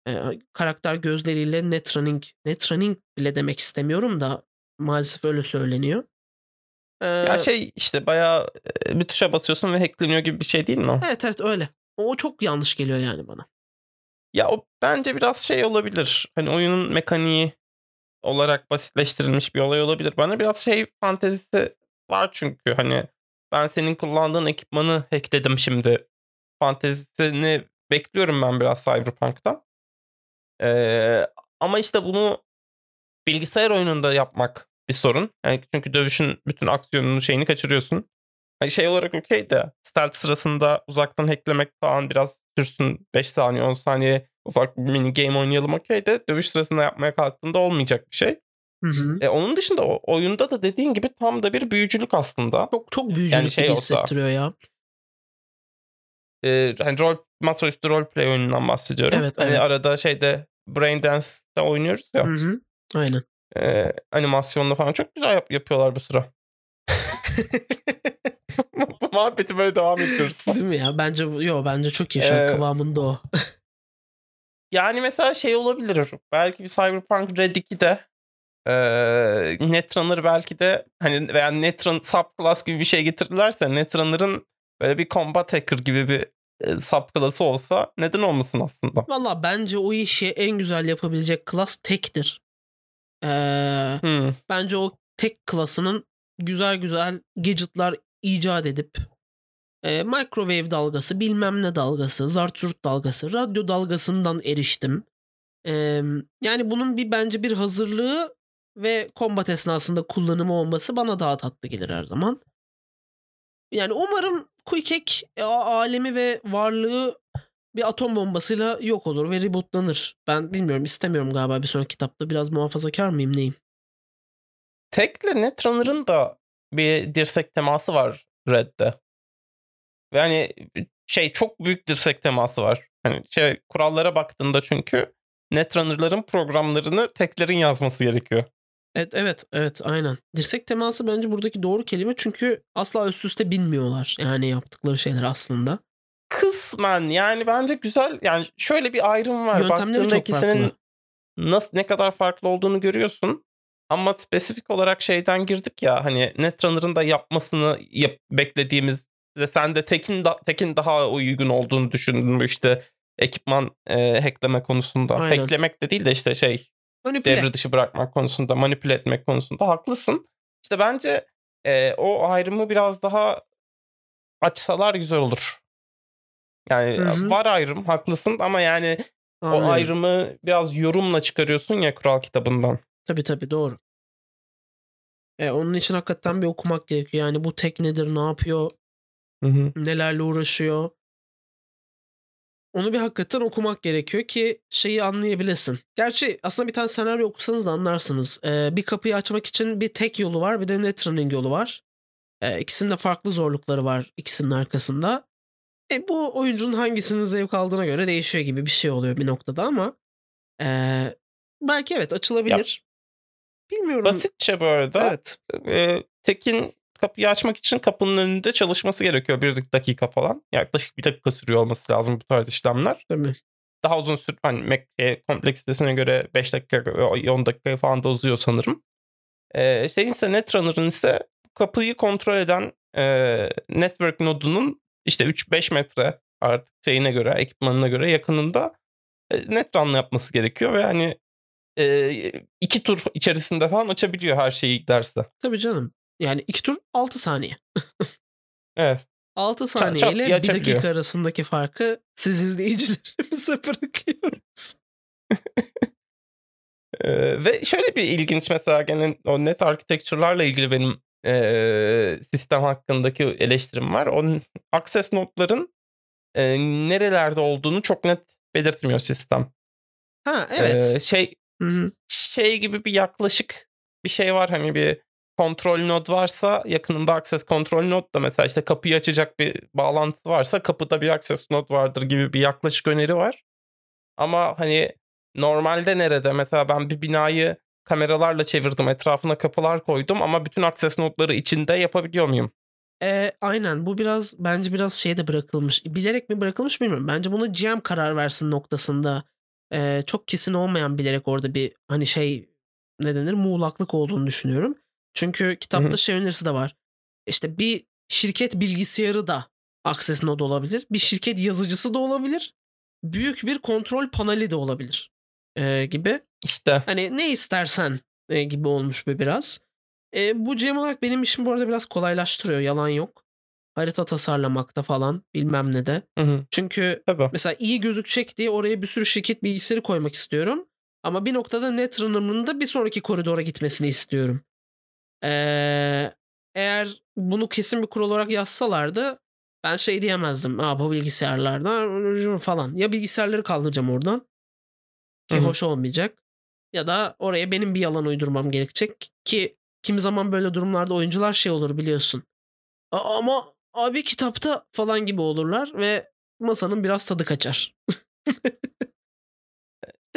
E, karakter gözleriyle net running, net running bile demek istemiyorum da maalesef öyle söyleniyor. E, Ya şey işte bayağı bir tuşa basıyorsun ve hackleniyor gibi bir şey değil mi o? Evet evet öyle. O çok yanlış geliyor yani bana. Ya o bence biraz şey olabilir. Hani oyunun mekaniği olarak basitleştirilmiş bir olay olabilir. Bana biraz şey fantezisi var çünkü hani ben senin kullandığın ekipmanı hackledim şimdi. Fantezisini bekliyorum ben biraz Cyberpunk'tan. Ee, ama işte bunu bilgisayar oyununda yapmak bir sorun. Yani çünkü dövüşün bütün aksiyonunu şeyini kaçırıyorsun. Hani şey olarak okey de stealth sırasında uzaktan hacklemek falan biraz sürsün 5 saniye 10 saniye ufak bir mini game oynayalım okey de dövüş sırasında yapmaya kalktığında olmayacak bir şey. Hı hı. E, onun dışında o oyunda da dediğin gibi tam da bir büyücülük aslında. Çok çok büyücülük Yani şey gibi olsa- hissettiriyor ya. E, hani rol, masaüstü roleplay oyunundan bahsediyorum. Evet, hani evet. arada şeyde Brain Dance'de oynuyoruz ya. Hı hı. Aynen. E, animasyonla falan çok güzel yap- yapıyorlar bu sıra. Bu Muhabbeti böyle devam ediyoruz. Değil mi ya? Bence yo bence çok iyi şu Ee, kıvamında o. Yani mesela şey olabilir. Belki bir Cyberpunk Red 2'de eee Netrunner belki de hani veya Netrun subclass gibi bir şey getirdilerse Netrunner'ın böyle bir combat hacker gibi bir e, subclass'ı olsa neden olmasın aslında? Valla bence o işi en güzel yapabilecek klas tektir. Ee, Hmm. bence o tek klasının güzel güzel gadgetlar icat edip e, microwave dalgası, bilmem ne dalgası, zartzurt dalgası, radyo dalgasından eriştim. E, yani bunun bir bence bir hazırlığı ve kombat esnasında kullanımı olması bana daha tatlı gelir her zaman. Yani umarım Quick Hack e, alemi ve varlığı bir atom bombasıyla yok olur ve rebootlanır. Ben bilmiyorum istemiyorum galiba bir sonraki kitapta. Biraz muhafazakar mıyım neyim? Tek'le Netrunner'ın da bir dirsek teması var Red'de. Ve hani şey çok büyük dirsek teması var. Hani şey kurallara baktığında çünkü Netrunner'ların programlarını Tek'lerin yazması gerekiyor. Evet evet evet aynen. Dirsek teması bence buradaki doğru kelime çünkü asla üst üste binmiyorlar. Yani yaptıkları şeyler aslında. Kısmen yani bence güzel yani şöyle bir ayrım var. Yöntemleri Baktığında çok ikisinin farklı. nasıl ne kadar farklı olduğunu görüyorsun. Ama spesifik olarak şeyden girdik ya hani Netrunner'ın da yapmasını yap, beklediğimiz ve sen de Tekin, da, Tekin daha uygun olduğunu düşündün işte ekipman e, hackleme konusunda. Aynen. Hacklemek de değil de işte şey Manipüle. devre dışı bırakmak konusunda, manipüle etmek konusunda haklısın. İşte bence e, o ayrımı biraz daha açsalar güzel olur. Yani Hı hı. var ayrım haklısın ama yani Anlıyorum. o ayrımı biraz yorumla çıkarıyorsun ya kural kitabından. Tabii tabii doğru. E, onun için hakikaten bir okumak gerekiyor. Yani bu tek nedir, ne yapıyor, Hı hı. nelerle uğraşıyor. Onu bir hakikaten okumak gerekiyor ki şeyi anlayabilesin. Gerçi aslında bir tane senaryo okusanız da anlarsınız. Ee, bir kapıyı açmak için bir tek yolu var bir de netrunning yolu var. Ee, ikisinin de farklı zorlukları var ikisinin arkasında. E, bu oyuncunun hangisinin zevk aldığına göre değişiyor gibi bir şey oluyor bir noktada ama ee, belki evet açılabilir. Bilmiyorum. Basitçe bu arada Evet. e, Tekin kapıyı açmak için kapının önünde çalışması gerekiyor. Bir dakika falan. Yaklaşık bir dakika sürüyor olması lazım bu tarz işlemler. Tabii. Daha uzun sür hani Mac e, kompleksitesine göre 5 dakika 10 dakika falan da uzuyor sanırım. E, şeyin ise Netrunner'ın ise kapıyı kontrol eden e, network nodunun işte 3-5 metre artık şeyine göre ekipmanına göre yakınında e, Netrun'la yapması gerekiyor ve hani e, iki tur içerisinde falan açabiliyor her şeyi giderse. Tabii canım. Yani iki tur 6 saniye. Evet. 6 çat saniye ile bir açabiliyor. dakika arasındaki farkı siz izleyicilerimize bırakıyoruz. Ee, ve şöyle bir ilginç mesela gene o net architecture'larla ilgili benim e, sistem hakkındaki eleştirim var. O access notların e, nerelerde olduğunu çok net belirtmiyor sistem. Ha evet. Ee, şey Hı hı. şey gibi bir yaklaşık bir şey var hani bir kontrol node varsa yakınında access kontrol node da mesela işte kapıyı açacak bir bağlantı varsa kapıda bir access node vardır gibi bir yaklaşık öneri var. Ama hani normalde nerede mesela ben bir binayı kameralarla çevirdim etrafına kapılar koydum ama bütün access nodları içinde yapabiliyor muyum? Ee, aynen bu biraz bence biraz şeyde bırakılmış. Bilerek mi bırakılmış bilmiyorum. Bence bunu GM karar versin noktasında. Ee, çok kesin olmayan bilerek orada bir hani şey ne denir muğlaklık olduğunu düşünüyorum. Çünkü kitapta Hı hı. şey önerisi de var. İşte bir şirket bilgisayarı da access node olabilir. Bir şirket yazıcısı da olabilir. Büyük bir kontrol paneli de olabilir. Ee, gibi. İşte Hani ne istersen e, gibi olmuş bu biraz. E, bu GM olarak benim işim bu arada biraz kolaylaştırıyor. Yalan yok. Harita tasarlamakta falan bilmem ne de. hı hı, Çünkü tabii. mesela iyi gözükecek diye oraya bir sürü şirket bilgisayarı koymak istiyorum. Ama bir noktada Netrunner'ın da bir sonraki koridora gitmesini istiyorum. Ee, eğer bunu kesin bir kural olarak yazsalardı ben şey diyemezdim. Aa bu bilgisayarlarda falan. Ya bilgisayarları kaldıracağım oradan ki Hı hı. hoş olmayacak. Ya da oraya benim bir yalan uydurmam gerekecek ki kimi zaman böyle durumlarda oyuncular şey olur biliyorsun. "Aa, ama abi kitapta falan gibi olurlar ve masanın biraz tadı kaçar.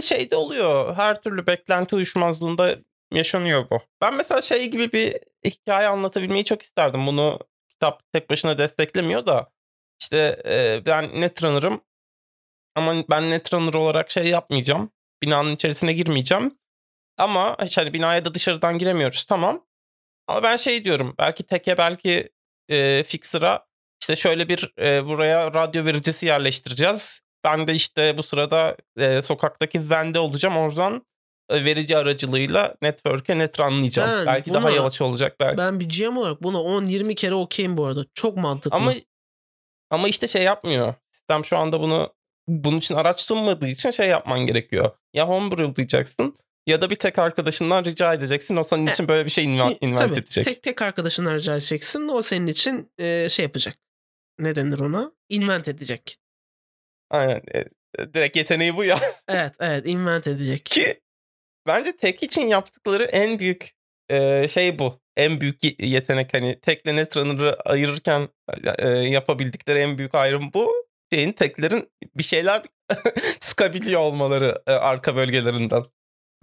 şey de oluyor. Her türlü beklenti uyuşmazlığında yaşanıyor bu. Ben mesela şey gibi bir hikaye anlatabilmeyi çok isterdim. Bunu kitap tek başına desteklemiyor da işte e, ben Netrunner'ım ama ben Netrunner olarak şey yapmayacağım. Binanın içerisine girmeyeceğim. Ama hani binaya da dışarıdan giremiyoruz tamam. Ama ben şey diyorum belki teke belki e, Fixer'a işte şöyle bir e, buraya radyo vericisi yerleştireceğiz. Ben de işte bu sırada e, sokaktaki vende olacağım. Oradan verici aracılığıyla network'e netranlayacağım. Ben belki daha buna- yavaş olacak belki. Ben bir GM olarak buna 10-20 kere okeyim bu arada. Çok mantıklı. Ama ama işte şey yapmıyor. Sistem şu anda bunu bunun için araç sunmadığı için şey yapman gerekiyor. Ya homebrewlayacaksın ya da bir tek arkadaşından rica edeceksin. O senin E, için böyle bir şey invent, invent Tabii, edecek. tek tek arkadaşına rica edeceksin. O senin için e, şey yapacak. ne denir ona? Invent edecek. Aynen. E, direkt yeteneği bu ya. Evet evet invent edecek. Ki bence tek için yaptıkları en büyük e, şey bu. En büyük yetenek hani tekle Netrunner'ı ayırırken e, yapabildikleri en büyük ayrım bu. Şeyin teklerin bir şeyler sıkabiliyor olmaları e, arka bölgelerinden.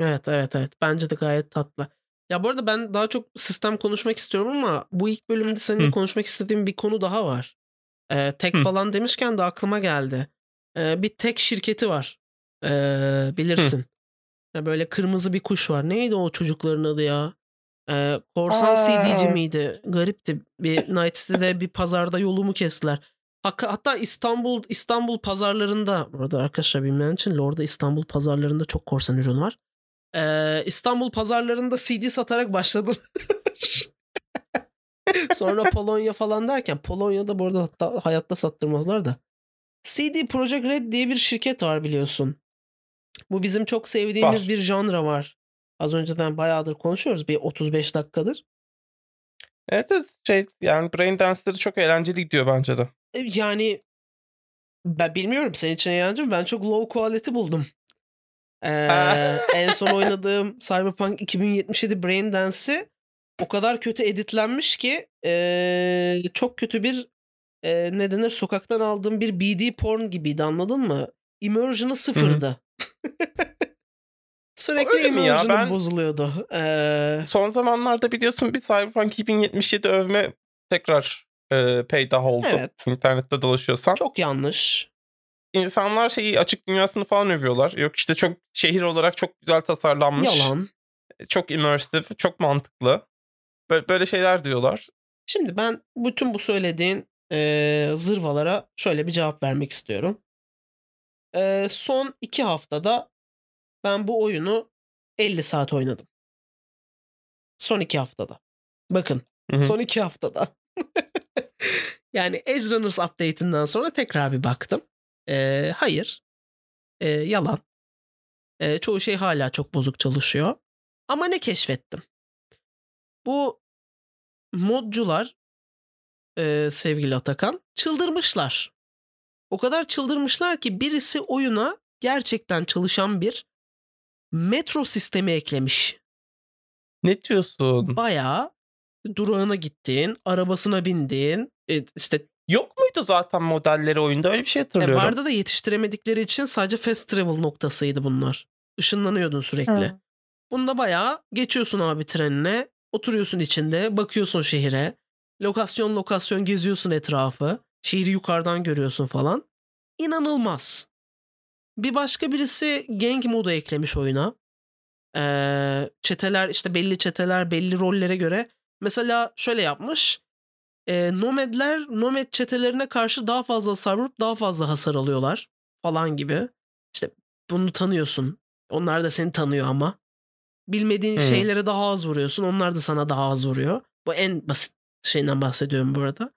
Evet evet evet. Bence de gayet tatlı. Ya bu arada ben daha çok sistem konuşmak istiyorum ama bu ilk bölümde seninle Hı. konuşmak istediğim bir konu daha var. Ee, tek Hı. falan demişken de aklıma geldi. Ee, bir tek şirketi var. Ee, bilirsin. Ya böyle kırmızı bir kuş var. Neydi o çocukların adı ya? Ee, Korsan CD'ci miydi? Garipti. Bir Night City'de bir pazarda yolumu kestiler. Hatta İstanbul İstanbul pazarlarında burada arkadaşlar bilmeyen için Lord'a İstanbul pazarlarında çok korsan ürün var. Ee, İstanbul pazarlarında CD satarak başladılar. Sonra Polonya falan derken Polonya'da bu arada hatta hayatta sattırmazlar da. CD Projekt Red diye bir şirket var biliyorsun. Bu bizim çok sevdiğimiz var. bir janra var. Az önceden bayağıdır konuşuyoruz. Bir 35 dakikadır. Evet, evet şey yani Brain Dance'ları çok eğlenceli gidiyor bence de. E, yani ben bilmiyorum senin için eğlenceli mi? Ben çok low quality buldum. Ee, en son oynadığım Cyberpunk 2077 Brain Dance'i o kadar kötü editlenmiş ki ee, çok kötü bir e, ne denir sokaktan aldığım bir BD porn gibiydi anladın mı? Immersion'ı sıfırdı. Sürekli Öyle ya? Ben bozuluyordu. Ee... Son zamanlarda biliyorsun bir Cyberpunk 2077 övme tekrar e, peydah oldu. Evet. İnternette dolaşıyorsan. Çok yanlış. İnsanlar şeyi açık dünyasını falan övüyorlar. Yok işte çok şehir olarak çok güzel tasarlanmış. Yalan. Çok immersive, çok mantıklı. Böyle, böyle şeyler diyorlar. Şimdi ben bütün bu söylediğin e, zırvalara şöyle bir cevap vermek istiyorum. E, son iki haftada ben bu oyunu 50 saat oynadım. Son iki haftada. Bakın Hı-hı. son iki haftada. yani Edge Runners update'inden sonra tekrar bir baktım. E, hayır. E, yalan. E, çoğu şey hala çok bozuk çalışıyor. Ama ne keşfettim? Bu modcular e, sevgili Atakan çıldırmışlar. O kadar çıldırmışlar ki birisi oyuna gerçekten çalışan bir metro sistemi eklemiş. Ne diyorsun? Bayağı durağına gittin, arabasına bindin, e, işte Yok muydu zaten modelleri oyunda? Öyle bir şey e, hatırlıyorum. E vardı da yetiştiremedikleri için sadece fast travel noktasıydı bunlar. Işınlanıyordun sürekli. Hı. Bunda bayağı geçiyorsun abi trenine, oturuyorsun içinde, bakıyorsun şehire. Lokasyon lokasyon geziyorsun etrafı. Şehri yukarıdan görüyorsun falan. İnanılmaz. Bir başka birisi gang modu eklemiş oyuna. Ee, çeteler işte belli çeteler belli rollere göre. Mesela şöyle yapmış e, nomadler nomad çetelerine karşı daha fazla hasar vurup daha fazla hasar alıyorlar falan gibi. İşte bunu tanıyorsun. Onlar da seni tanıyor ama. Bilmediğin hmm. şeylere daha az vuruyorsun. Onlar da sana daha az vuruyor. Bu en basit şeyden bahsediyorum bu arada.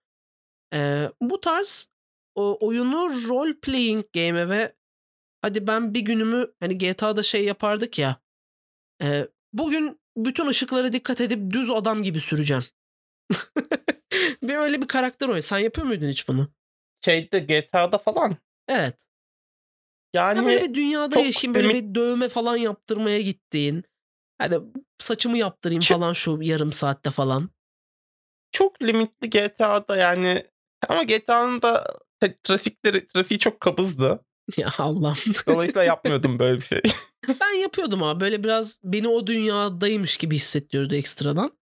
Ee, bu tarz o, oyunu role playing game ve hadi ben bir günümü hani GTA'da şey yapardık ya. E, bugün bütün ışıklara dikkat edip düz adam gibi süreceğim. bir öyle bir karakter oyun. Sen yapıyor muydun hiç bunu? Şeyde GTA'da falan. Evet. Yani ya böyle bir dünyada yaşayayım böyle bir dövme falan yaptırmaya gittiğin. Hadi saçımı yaptırayım çok, falan şu yarım saatte falan. Çok limitli GTA'da yani ama GTA'nın da trafikleri trafiği çok kabızdı. Ya Allah'ım. Dolayısıyla yapmıyordum böyle bir şey. ben yapıyordum abi. Böyle biraz beni o dünyadaymış gibi hissettiriyordu ekstradan.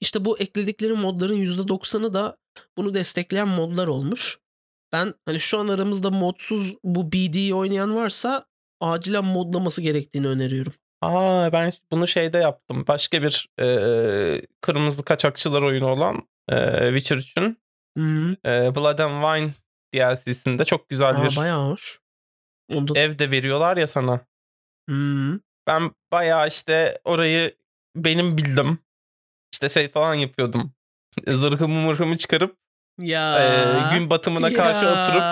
İşte bu ekledikleri modların %90'ı da bunu destekleyen modlar olmuş. Ben hani şu an aramızda modsuz bu BD'yi oynayan varsa acilen modlaması gerektiğini öneriyorum. Aa ben bunu şeyde yaptım. Başka bir e, kırmızı kaçakçılar oyunu olan e, Witcher için. E, Blood and Wine DLC'sinde çok güzel Aa, bir bayağı hoş. Onda... ev de veriyorlar ya sana. Hı-hı. Ben bayağı işte orayı benim bildim işte şey falan yapıyordum. Zırhımı mırhımı çıkarıp ya, e, gün batımına ya. karşı oturup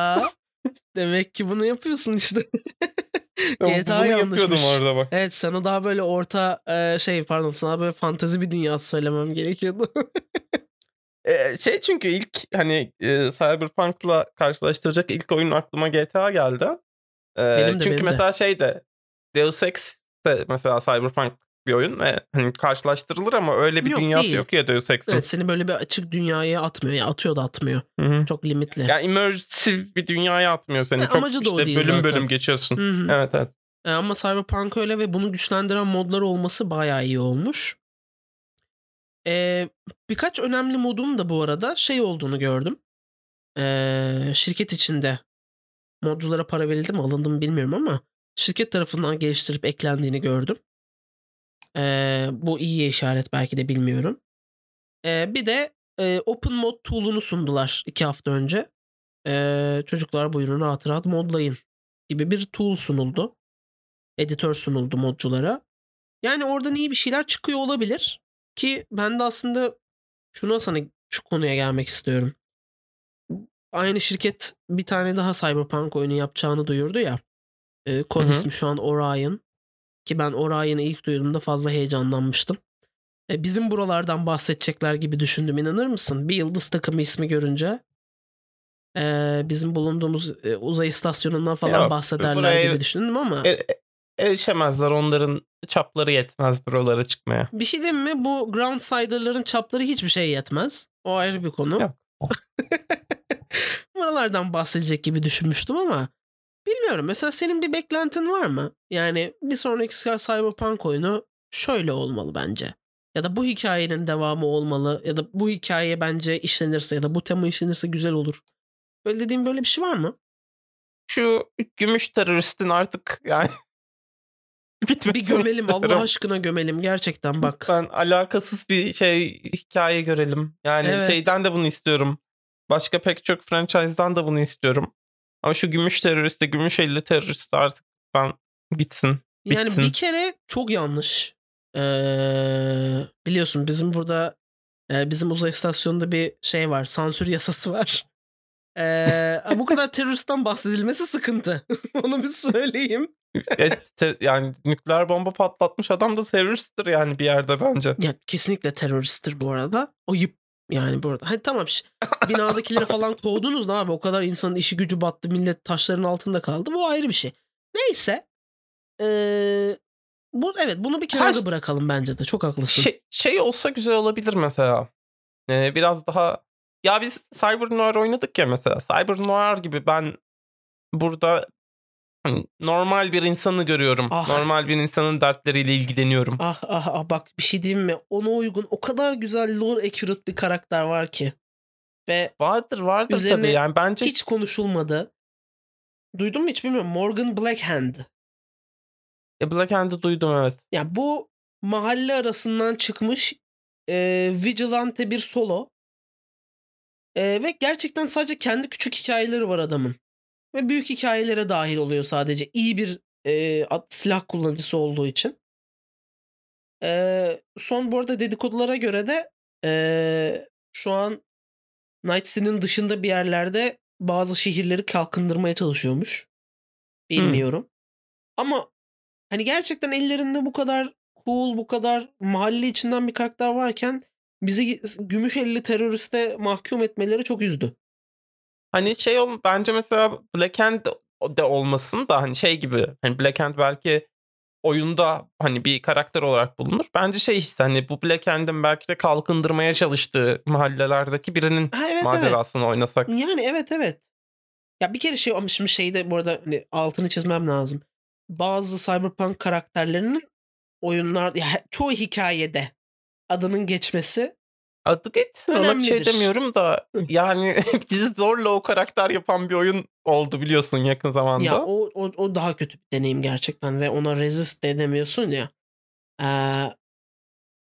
Demek ki bunu yapıyorsun işte. GTA bunu yapıyordum orada bak. Evet sana daha böyle orta e, şey pardon sana böyle fantezi bir dünyası söylemem gerekiyordu. Şey çünkü ilk hani, eee, Cyberpunk'la karşılaştıracak ilk oyun aklıma GTA geldi. Eee, Benim de, çünkü benim de. mesela şey de Deus Ex de mesela Cyberpunk bir oyun ve hani karşılaştırılır ama öyle bir Yok, dünyası değil. yok ya Deus Ex'in. Evet seni böyle bir açık dünyaya atmıyor. Ya atıyor da atmıyor. Hı hı. Çok limitli. Yani immersive bir dünyaya atmıyor seni. E, Çok amacı da o işte değil bölüm zaten. bölüm geçiyorsun. Hı hı. Evet evet. E, ama Cyberpunk öyle ve bunu güçlendiren modları olması bayağı iyi olmuş. E, birkaç önemli modun da bu arada şey olduğunu gördüm. E, şirket içinde modculara para verildi mi alındı mı bilmiyorum ama şirket tarafından geliştirip eklendiğini gördüm. E, bu iyi işaret belki de bilmiyorum. E, bir de e, Open Mod tool'unu sundular iki hafta önce. E, çocuklar buyurun rahat rahat modlayın gibi bir tool sunuldu. Editör sunuldu modculara. Yani oradan iyi bir şeyler çıkıyor olabilir. Ki ben de aslında şuna sana şu konuya gelmek istiyorum. Aynı şirket bir tane daha Cyberpunk oyunu yapacağını duyurdu ya. E, kod Hı hı. ismi şu an Orion. Ki ben Orion'ı ilk duyduğumda fazla heyecanlanmıştım. E, bizim buralardan bahsedecekler gibi düşündüm inanır mısın? Bir yıldız takımı ismi görünce e, bizim bulunduğumuz e, uzay istasyonundan falan Yok, bahsederler buraya- gibi düşündüm ama E- e- erişemezler. Onların çapları yetmez buralara çıkmaya. bir şey diyeyim mi? Bu Ground Sider'ların çapları hiçbir şey yetmez. O ayrı bir konu. Yok. Buralardan bahsedecek gibi düşünmüştüm ama bilmiyorum. Mesela senin bir beklentin var mı? Yani bir sonraki Cyberpunk oyunu şöyle olmalı bence. Ya da bu hikayenin devamı olmalı. Ya da bu hikaye bence işlenirse ya da bu tema işlenirse güzel olur. Böyle dediğim böyle bir şey var mı? Şu gümüş teröristin artık yani bitmesini Bir gömelim istiyorum. Allah aşkına gömelim gerçekten bak. Ben alakasız bir şey hikaye görelim. Yani Evet. şeyden de bunu istiyorum. Başka pek çok franchise'dan da bunu istiyorum. Ama şu gümüş teröriste, gümüş elli terörist artık ben gitsin. Yani bitsin. bir kere çok yanlış. Ee, biliyorsun bizim burada e, bizim uzay istasyonunda bir şey var. Sansür yasası var. Ee, bu kadar teröristten bahsedilmesi sıkıntı. Onu bir söyleyeyim. E, te- yani nükleer bomba patlatmış adam da teröristtir yani bir yerde bence. Ya kesinlikle teröristtir bu arada. Ayıp yani bu arada. Hadi tamam binadakileri falan kovdunuz da abi o kadar insanın işi gücü battı millet taşların altında kaldı. Bu ayrı bir şey. Neyse. Ee, bu evet bunu bir kenarda Her- bırakalım bence de. Çok haklısın. Şey, şey olsa güzel olabilir mesela. Ee, biraz daha ya biz Cyber Noir oynadık ya mesela. Cyber Noir gibi ben burada hani normal bir insanı görüyorum. Ah. Normal bir insanın dertleriyle ilgileniyorum. Ah ah ah bak bir şey diyeyim mi? Ona uygun o kadar güzel lore accurate bir karakter var ki. Ve Vardır vardır tabii yani bence hiç konuşulmadı. Duydun mu hiç bilmiyorum. Morgan Blackhand. E, Black Hand'ı duydum evet. Ya bu mahalle arasından çıkmış e, vigilante bir solo. E, ve gerçekten sadece kendi küçük hikayeleri var adamın. Ve büyük hikayelere dahil oluyor sadece. İyi bir e, at- silah kullanıcısı olduğu için. E, son bu arada dedikodulara göre de e, şu an Night City'nin dışında bir yerlerde bazı şehirleri kalkındırmaya çalışıyormuş. Bilmiyorum. Ama hani gerçekten ellerinde bu kadar cool, bu kadar mahalle içinden bir karakter varken bizi gümüş elli teröriste mahkum etmeleri çok üzdü. Hani şey ol bence mesela Black Hand de olmasın da hani şey gibi hani Black Hand belki oyunda hani bir karakter olarak bulunur. Bence şey işte hani bu Black Hand'in belki de kalkındırmaya çalıştığı mahallelerdeki birinin Ha evet evet. macerasını oynasak. Yani evet evet. Ya bir kere şey şimdi şeyde bu arada hani altını çizmem lazım. Bazı cyberpunk karakterlerinin oyunlar ya çoğu hikayede adının geçmesi Adı geçsin ona bir şey demiyorum da yani bizi zorla o karakter yapan bir oyun oldu biliyorsun yakın zamanda. ya o, o o daha kötü bir deneyim gerçekten ve ona resist de edemiyorsun ya. Ee,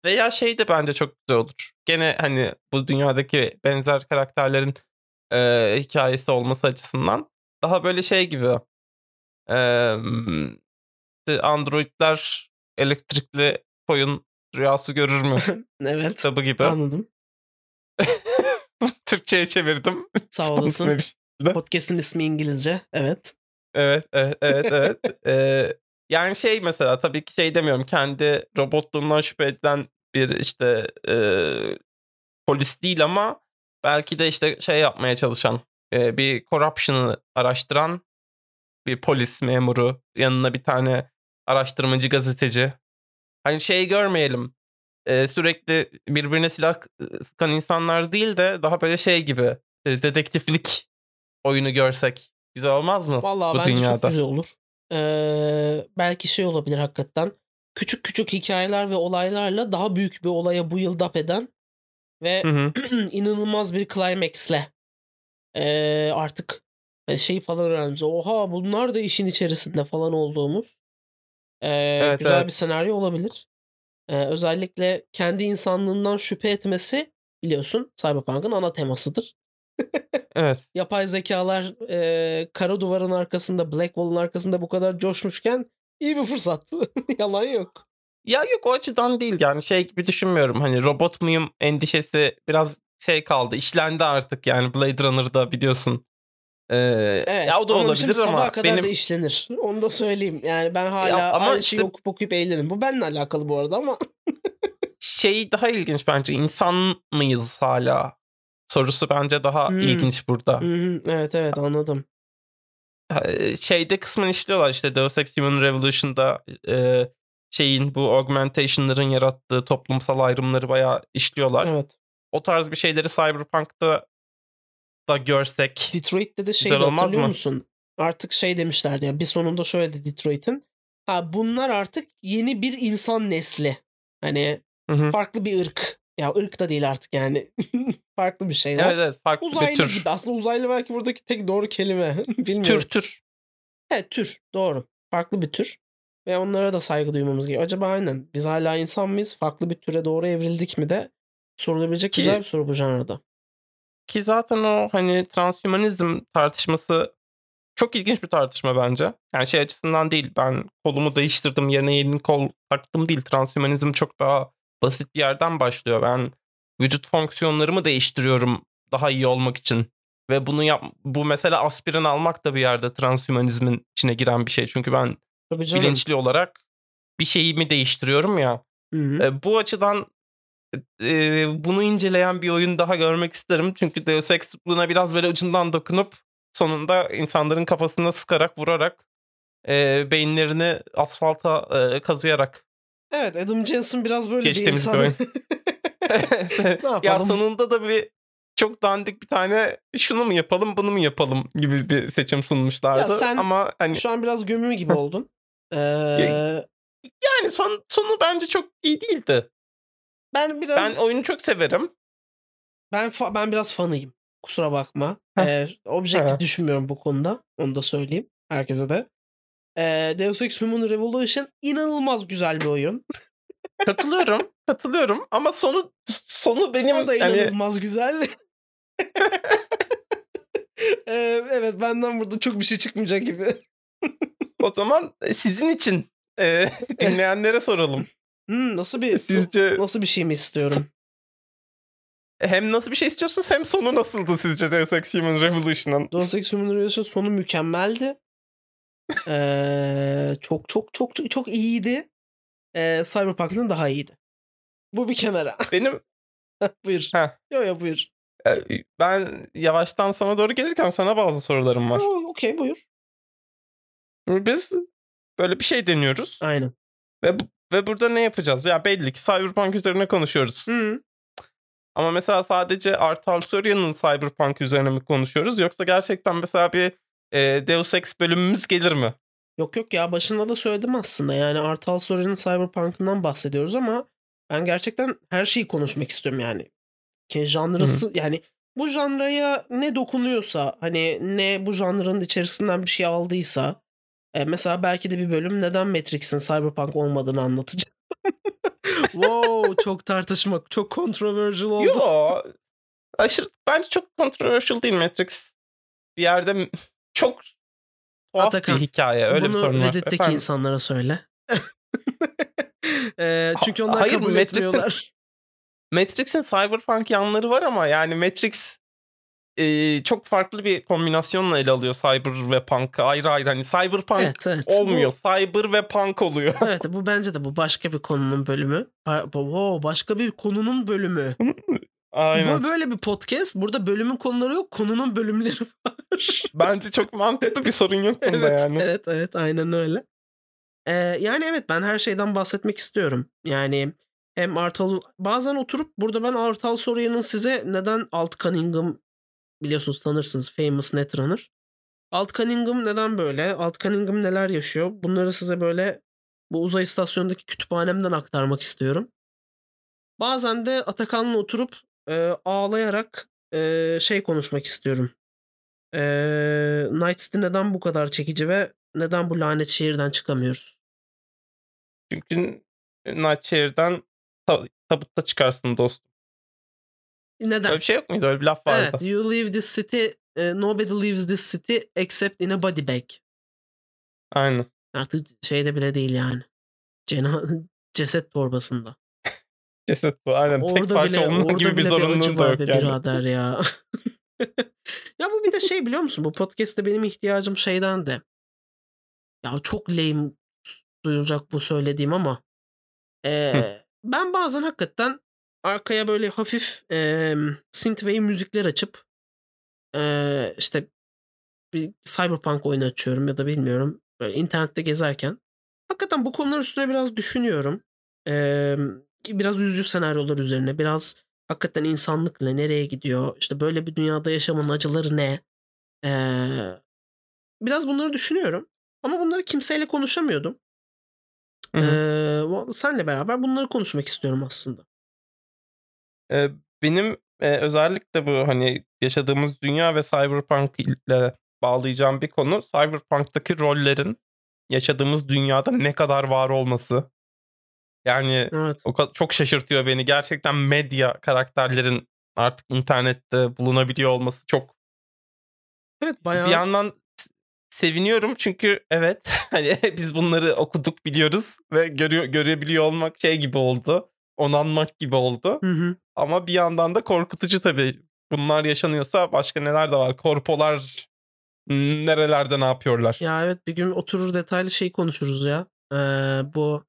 Veya şey de bence çok güzel olur. Gene hani bu dünyadaki benzer karakterlerin e, hikayesi olması açısından daha böyle şey gibi. E, androidler elektrikli koyun rüyası görür mü evet kitabı gibi. anladım. Türkçe'ye çevirdim. Sağ olasın. Podcast'in ismi İngilizce. Evet. Evet, evet, evet, evet. Ee, yani şey mesela tabii ki şey demiyorum. Kendi robotluğundan şüphe edilen bir işte e, polis değil ama Belki de işte şey yapmaya çalışan, e, bir corruption'ı araştıran bir polis memuru, yanına bir tane araştırmacı gazeteci. Hani şey görmeyelim. e, sürekli birbirine silah e, sıkan insanlar değil de daha böyle şey gibi e, dedektiflik oyunu görsek güzel olmaz mı Vallahi bu bence çok dünyada? güzel olur. Ee, belki şey olabilir hakikaten. Küçük küçük hikayeler ve olaylarla daha büyük bir olaya bu yıl dap eden ve Hı hı. inanılmaz bir climax'le ee, artık şey falan öğreneceğiz. Oha bunlar da işin içerisinde falan olduğumuz ee, Evet, güzel evet. bir senaryo olabilir. Ee, özellikle kendi insanlığından şüphe etmesi biliyorsun Cyberpunk'ın ana temasıdır. Evet. Yapay zekalar e, kara duvarın arkasında, Black Wall'un arkasında bu kadar coşmuşken iyi bir fırsat. Yalan yok. Ya yok o açıdan değil yani şey gibi düşünmüyorum. Hani robot muyum endişesi biraz şey kaldı. işlendi artık yani Blade Runner'da biliyorsun. Ee, Evet. ya o da ama olabilir şimdi sabaha ama kadar benim da işlenir. Onu da söyleyeyim. Yani ben hala Ya ama aynı şeyi işte- okup okuyup eğlenirim. Bu benimle alakalı bu arada ama şey daha ilginç bence. İnsan mıyız hala? Sorusu bence daha Hmm. ilginç burada. Hı, evet evet anladım. Ee, Şeyde kısmen işliyorlar işte Deus Ex Human Revolution'da e, şeyin bu augmentation'ların yarattığı toplumsal ayrımları bayağı işliyorlar. Evet. O tarz bir şeyleri Cyberpunk'ta da görsek Detroit'te de şey hatırlıyor mı? musun? Artık şey demişlerdi ya bir sonunda şöyle Detroit'in. Ha bunlar artık yeni bir insan nesli. Hani Hı hı. farklı bir ırk. Ya ırk da değil artık yani. farklı bir şeyler. Evet evet farklı bir Uzaylı tür. gibi. Aslında uzaylı belki buradaki tek doğru kelime. Bilmiyorum. Tür tür. Evet tür. Doğru. Farklı bir tür. Ve onlara da saygı duymamız gerekiyor. Acaba aynen biz hala insan mıyız? Farklı bir türe doğru evrildik mi de sorulabilecek Ki- güzel bir soru bu janrada. Ki zaten o hani transhümanizm tartışması çok ilginç bir tartışma bence. Yani şey açısından değil ben kolumu değiştirdim yerine yeni kol taktım değil. Transhümanizm çok daha basit bir yerden başlıyor. Ben vücut fonksiyonlarımı değiştiriyorum daha iyi olmak için. Ve bunu yap bu mesela aspirin almak da bir yerde transhümanizmin içine giren bir şey. Çünkü ben bilinçli olarak bir şeyimi değiştiriyorum ya. Hı hı. E, bu açıdan e, bunu inceleyen bir oyun daha görmek isterim. Çünkü Deus Ex buna biraz böyle ucundan dokunup sonunda insanların kafasına sıkarak vurarak e, beyinlerini asfalta e, kazıyarak Evet Adam Jensen biraz böyle Geçtiğimiz bir bir insan. oyun. ne ya sonunda da bir çok dandik bir tane şunu mu yapalım bunu mu yapalım gibi bir seçim sunmuşlardı. Ya sen Ama hani Şu an biraz gömümü gibi oldun. Ee, yani son sonu bence çok iyi değildi. Ben biraz Ben oyunu çok severim. ben fa- ben biraz fanıyım. Kusura bakma. Heh. Ee, objektif Heh. düşünmüyorum bu konuda. Onu da söyleyeyim herkese de. Ee, Deus Ex Human Revolution inanılmaz güzel bir oyun. Katılıyorum. katılıyorum ama sonu sonu benim O da yani inanılmaz güzel. Ee, evet benden burada çok bir şey çıkmayacak gibi. o zaman sizin için e, dinleyenlere soralım. Hmm, nasıl bir Sizce nasıl bir şey mi istiyorum? hem nasıl bir şey istiyorsunuz hem sonu nasıldı sizce Deus Ex Human Revolution'ın? Deus Ex Human Revolution sonu mükemmeldi. Ee, çok çok çok çok çok iyiydi. Ee, Cyberpunk'ın daha iyiydi. Bu bir kenara. Benim buyur. Heh. Yo yo buyur. e, ben yavaştan sona doğru gelirken sana bazı sorularım var. Okey buyur. Biz böyle bir şey deniyoruz Aynen. ve bu- ve burada ne yapacağız? Ya belli ki Cyberpunk üzerine konuşuyoruz. Hı. Ama mesela sadece Artal Sorya'nın Cyberpunk üzerine mi konuşuyoruz yoksa gerçekten mesela bir e, Deus Ex bölümümüz gelir mi? Yok yok ya başında da söyledim aslında. Yani Artal Sorya'nın Cyberpunk'ından bahsediyoruz ama ben gerçekten her şeyi konuşmak istiyorum yani. Ki janrası yani bu janraya ne dokunuyorsa hani ne bu janrın içerisinden bir şey aldıysa e, mesela belki de bir bölüm neden Matrix'in Cyberpunk olmadığını anlatacağım. wow çok tartışmak çok controversial oldu. Yo. Aşırı bence çok controversial değil Matrix. Bir yerde çok tuhaf Atakan, bir hikaye. Öyle Bunu bir sorun var. Reddit'teki Efendim? insanlara söyle. e, çünkü onlar hayır, kabul Matrix'in- etmiyorlar. Matrix'in cyberpunk yanları var ama yani Matrix e, çok farklı bir kombinasyonla ele alıyor cyber ve punk'ı ayrı ayrı. Hani cyberpunk Evet evet. olmuyor. Bu, Cyber ve punk oluyor. evet bu bence de bu başka bir konunun bölümü. Wow, başka bir konunun bölümü. Aynen. Bu böyle bir podcast. Burada bölümün konuları yok. Konunun bölümleri var. Bence çok mantıklı bir sorun yok bunda evet, yani. evet, evet. Aynen öyle. Ee, yani evet ben her şeyden bahsetmek istiyorum. Yani hem Artal bazen oturup burada ben Artal Soruyan'ın size neden Alt Cunningham biliyorsunuz tanırsınız Famous Netrunner. Alt Cunningham neden böyle? Alt Cunningham neler yaşıyor? Bunları size böyle bu uzay istasyonundaki kütüphanemden aktarmak istiyorum. Bazen de Atakan'la oturup e, ağlayarak e, şey konuşmak istiyorum. E, Night City neden bu kadar çekici ve neden bu lanet şehirden çıkamıyoruz? Çünkü Nightshare'den tab- tabutta çıkarsın dostum. Neden? Öyle bir şey yok muydu? Öyle bir laf vardı. Evet, you leave this city, e, nobody leaves this city except in a body bag. Aynen. Artık şeyde bile değil yani. Cena ceset torbasında. Ceset bu. Aynen. Tek Orada parça bile, olma gibi bir zorunluluğun da yok yani. birader ya. ya bu bir de şey biliyor musun? Bu podcast'te benim ihtiyacım şeyden de. Ya çok lame duyulacak bu söylediğim ama. eee, ben bazen hakikaten arkaya böyle hafif eee synthwave müzikler açıp eee, işte bir cyberpunk oyunu açıyorum ya da bilmiyorum. Böyle internette gezerken. Hakikaten bu konular üstüne biraz düşünüyorum. Eee, biraz üzücü senaryolar üzerine. Biraz hakikaten insanlık ne, nereye gidiyor? İşte böyle bir dünyada yaşamanın acıları ne? Eee, biraz bunları düşünüyorum. Ama bunları kimseyle konuşamıyordum. Hı hı. Eee, senle beraber bunları konuşmak istiyorum aslında. Ee, benim e, özellikle bu hani yaşadığımız dünya ve Cyberpunk ile bağlayacağım bir konu Cyberpunk'taki rollerin yaşadığımız dünyada ne kadar var olması. Yani Evet. o kadar çok şaşırtıyor beni. Gerçekten medya karakterlerin artık internette bulunabiliyor olması çok Evet bayağı bir yandan seviniyorum çünkü evet hani biz bunları okuduk biliyoruz ve görüyor görebiliyor olmak şey gibi oldu. Onanmak gibi oldu. Hı hı. Ama bir yandan da korkutucu tabii. Bunlar yaşanıyorsa başka neler de var. Korpolar nerelerde ne yapıyorlar? Ya evet bir gün oturur detaylı şey konuşuruz ya. Ee, bu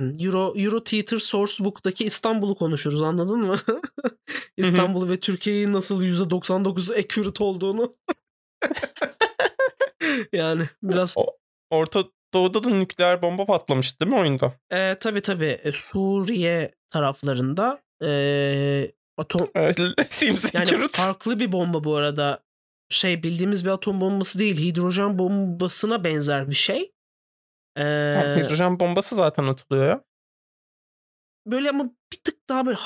Euro Euro Theater Sourcebook'taki İstanbul'u konuşuruz anladın mı? İstanbul ve Türkiye'yi nasıl %99 accurate olduğunu. yani biraz O- Orta Doğu'da da nükleer bomba patlamıştı değil mi oyunda? e, tabii tabii e, Suriye taraflarında e, atom yani farklı bir bomba bu arada. Şey bildiğimiz bir atom bombası değil. Hidrojen bombasına benzer bir şey. Ha, Hidrojen bombası zaten atılıyor ya. böyle ama bir tık daha böyle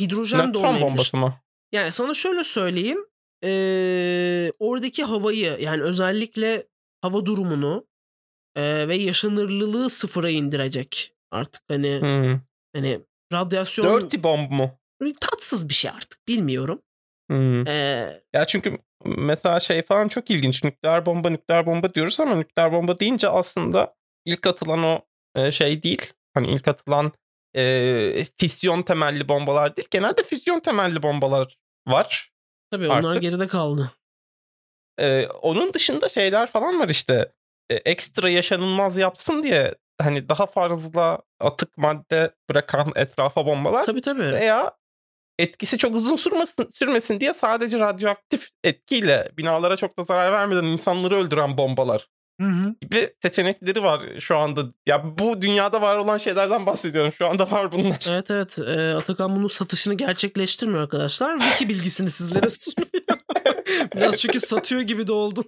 hidrojen de olmayabilir. bombası mı? Yani sana şöyle söyleyeyim. Ee, oradaki havayı yani özellikle hava durumunu e, ve yaşanırlılığı sıfıra indirecek. Artık hani Hmm. hani radyasyon Dirty bomb mu? tatsız bir şey artık bilmiyorum. Hmm. Ee, Ya çünkü mesela şey falan çok ilginç. Nükleer bomba, nükleer bomba diyoruz ama nükleer bomba deyince aslında ilk atılan o şey değil. Hani ilk atılan e, fisyon temelli bombalar değil. Genelde füzyon temelli bombalar var. tabii onlar Artık. geride kaldı. E, onun dışında şeyler falan var işte. E, ekstra yaşanılmaz yapsın diye hani daha fazla atık madde bırakan etrafa bombalar Tabii tabii. veya etkisi çok uzun sürmesin, sürmesin diye sadece radyoaktif etkiyle binalara çok da zarar vermeden insanları öldüren bombalar Hı hı. gibi seçenekleri var şu anda. Ya bu dünyada var olan şeylerden bahsediyorum. Şu anda var bunlar. Evet evet. Ee, Atakan bunun satışını gerçekleştirmiyor arkadaşlar. Wiki bilgisini sizlere sunuyor. Biraz çünkü satıyor gibi de oldu.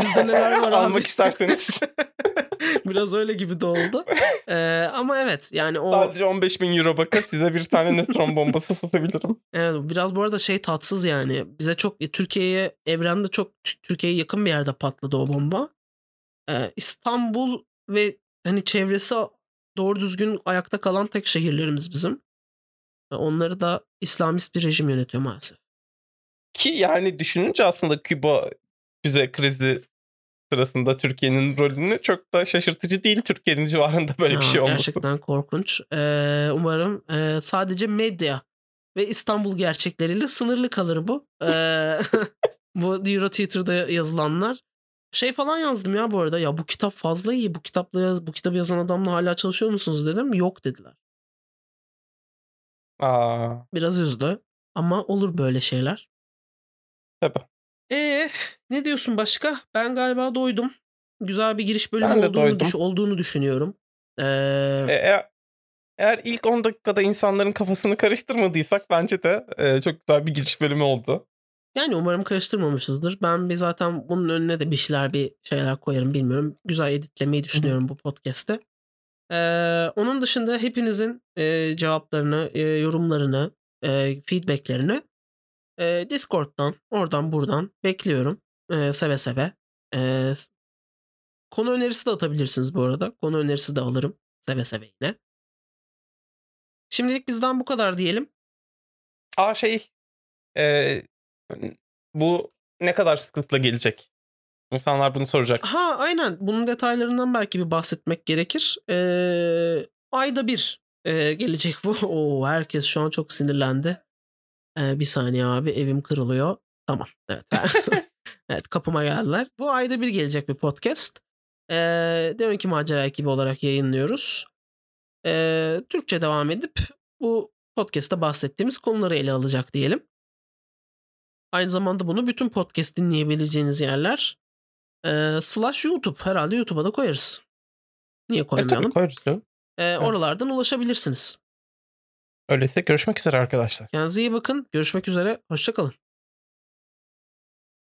Bizde neler var abi. Almak isterseniz. Biraz öyle gibi de oldu. Ee, ama evet yani o Sadece 15 bin euro bakın size bir tane nötron bombası satabilirim. evet, biraz bu arada şey tatsız yani. Bize çok e, Türkiye'ye evrende çok Türkiye'ye yakın bir yerde patladı o bomba. İstanbul ve hani çevresi doğru düzgün ayakta kalan tek şehirlerimiz bizim. Ve Onları da İslamist bir rejim yönetiyor maalesef. Ki yani düşününce aslında Küba füze krizi sırasında Türkiye'nin rolünü çok da şaşırtıcı değil Türkiye'nin civarında böyle bir Ya, şey olması. Gerçekten korkunç. Ee, umarım e, sadece medya ve İstanbul gerçekleriyle sınırlı kalır bu. Ee, bu Euro Theater'da yazılanlar. Şey falan yazdım ya bu arada. Ya bu kitap fazla iyi. Bu kitapla yaz- bu kitabı yazan adamla hala çalışıyor musunuz dedim. Yok dediler. Aa, Biraz üzdü. Ama olur böyle şeyler. Tabii. Ee, ne diyorsun başka? Ben galiba doydum. Güzel bir giriş bölümü Ben olduğunu, düş- olduğunu düşünüyorum. Ee, E, Eğer, eğer ilk 10 dakikada insanların kafasını karıştırmadıysak bence de e, çok güzel bir giriş bölümü oldu. Yani umarım karıştırmamışızdır. Ben bir zaten bunun önüne de bir şeyler bir şeyler koyarım bilmiyorum. Güzel editlemeyi düşünüyorum bu podcast'te. Ee, onun dışında hepinizin e, cevaplarını, e, yorumlarını, e, feedbacklerini e, Discord'dan, oradan buradan bekliyorum. E, seve seve. E, konu önerisi de atabilirsiniz bu arada. Konu önerisi de alırım. Seve seve yine. Şimdilik bizden bu kadar diyelim. Aa şey e, bu ne kadar sıklıkla gelecek? İnsanlar bunu soracak. Ha aynen. Bunun detaylarından belki bir bahsetmek gerekir. Ee, ayda bir e, gelecek bu. Oo, herkes şu an çok sinirlendi. Ee, bir saniye abi evim kırılıyor. Tamam. Evet. evet kapıma geldiler. Bu ayda bir gelecek bir podcast. Ee, Demek ki macera ekibi olarak yayınlıyoruz. Ee, Türkçe devam edip bu podcast'ta bahsettiğimiz konuları ele alacak diyelim. Aynı zamanda bunu bütün podcast dinleyebileceğiniz yerler ee, slash YouTube. Herhalde YouTube'a da koyarız. Niye E, koymayalım? koyarız canım. Ee, oralardan ulaşabilirsiniz. Öyleyse görüşmek üzere arkadaşlar. Kendinize iyi bakın. Görüşmek üzere. Hoşçakalın.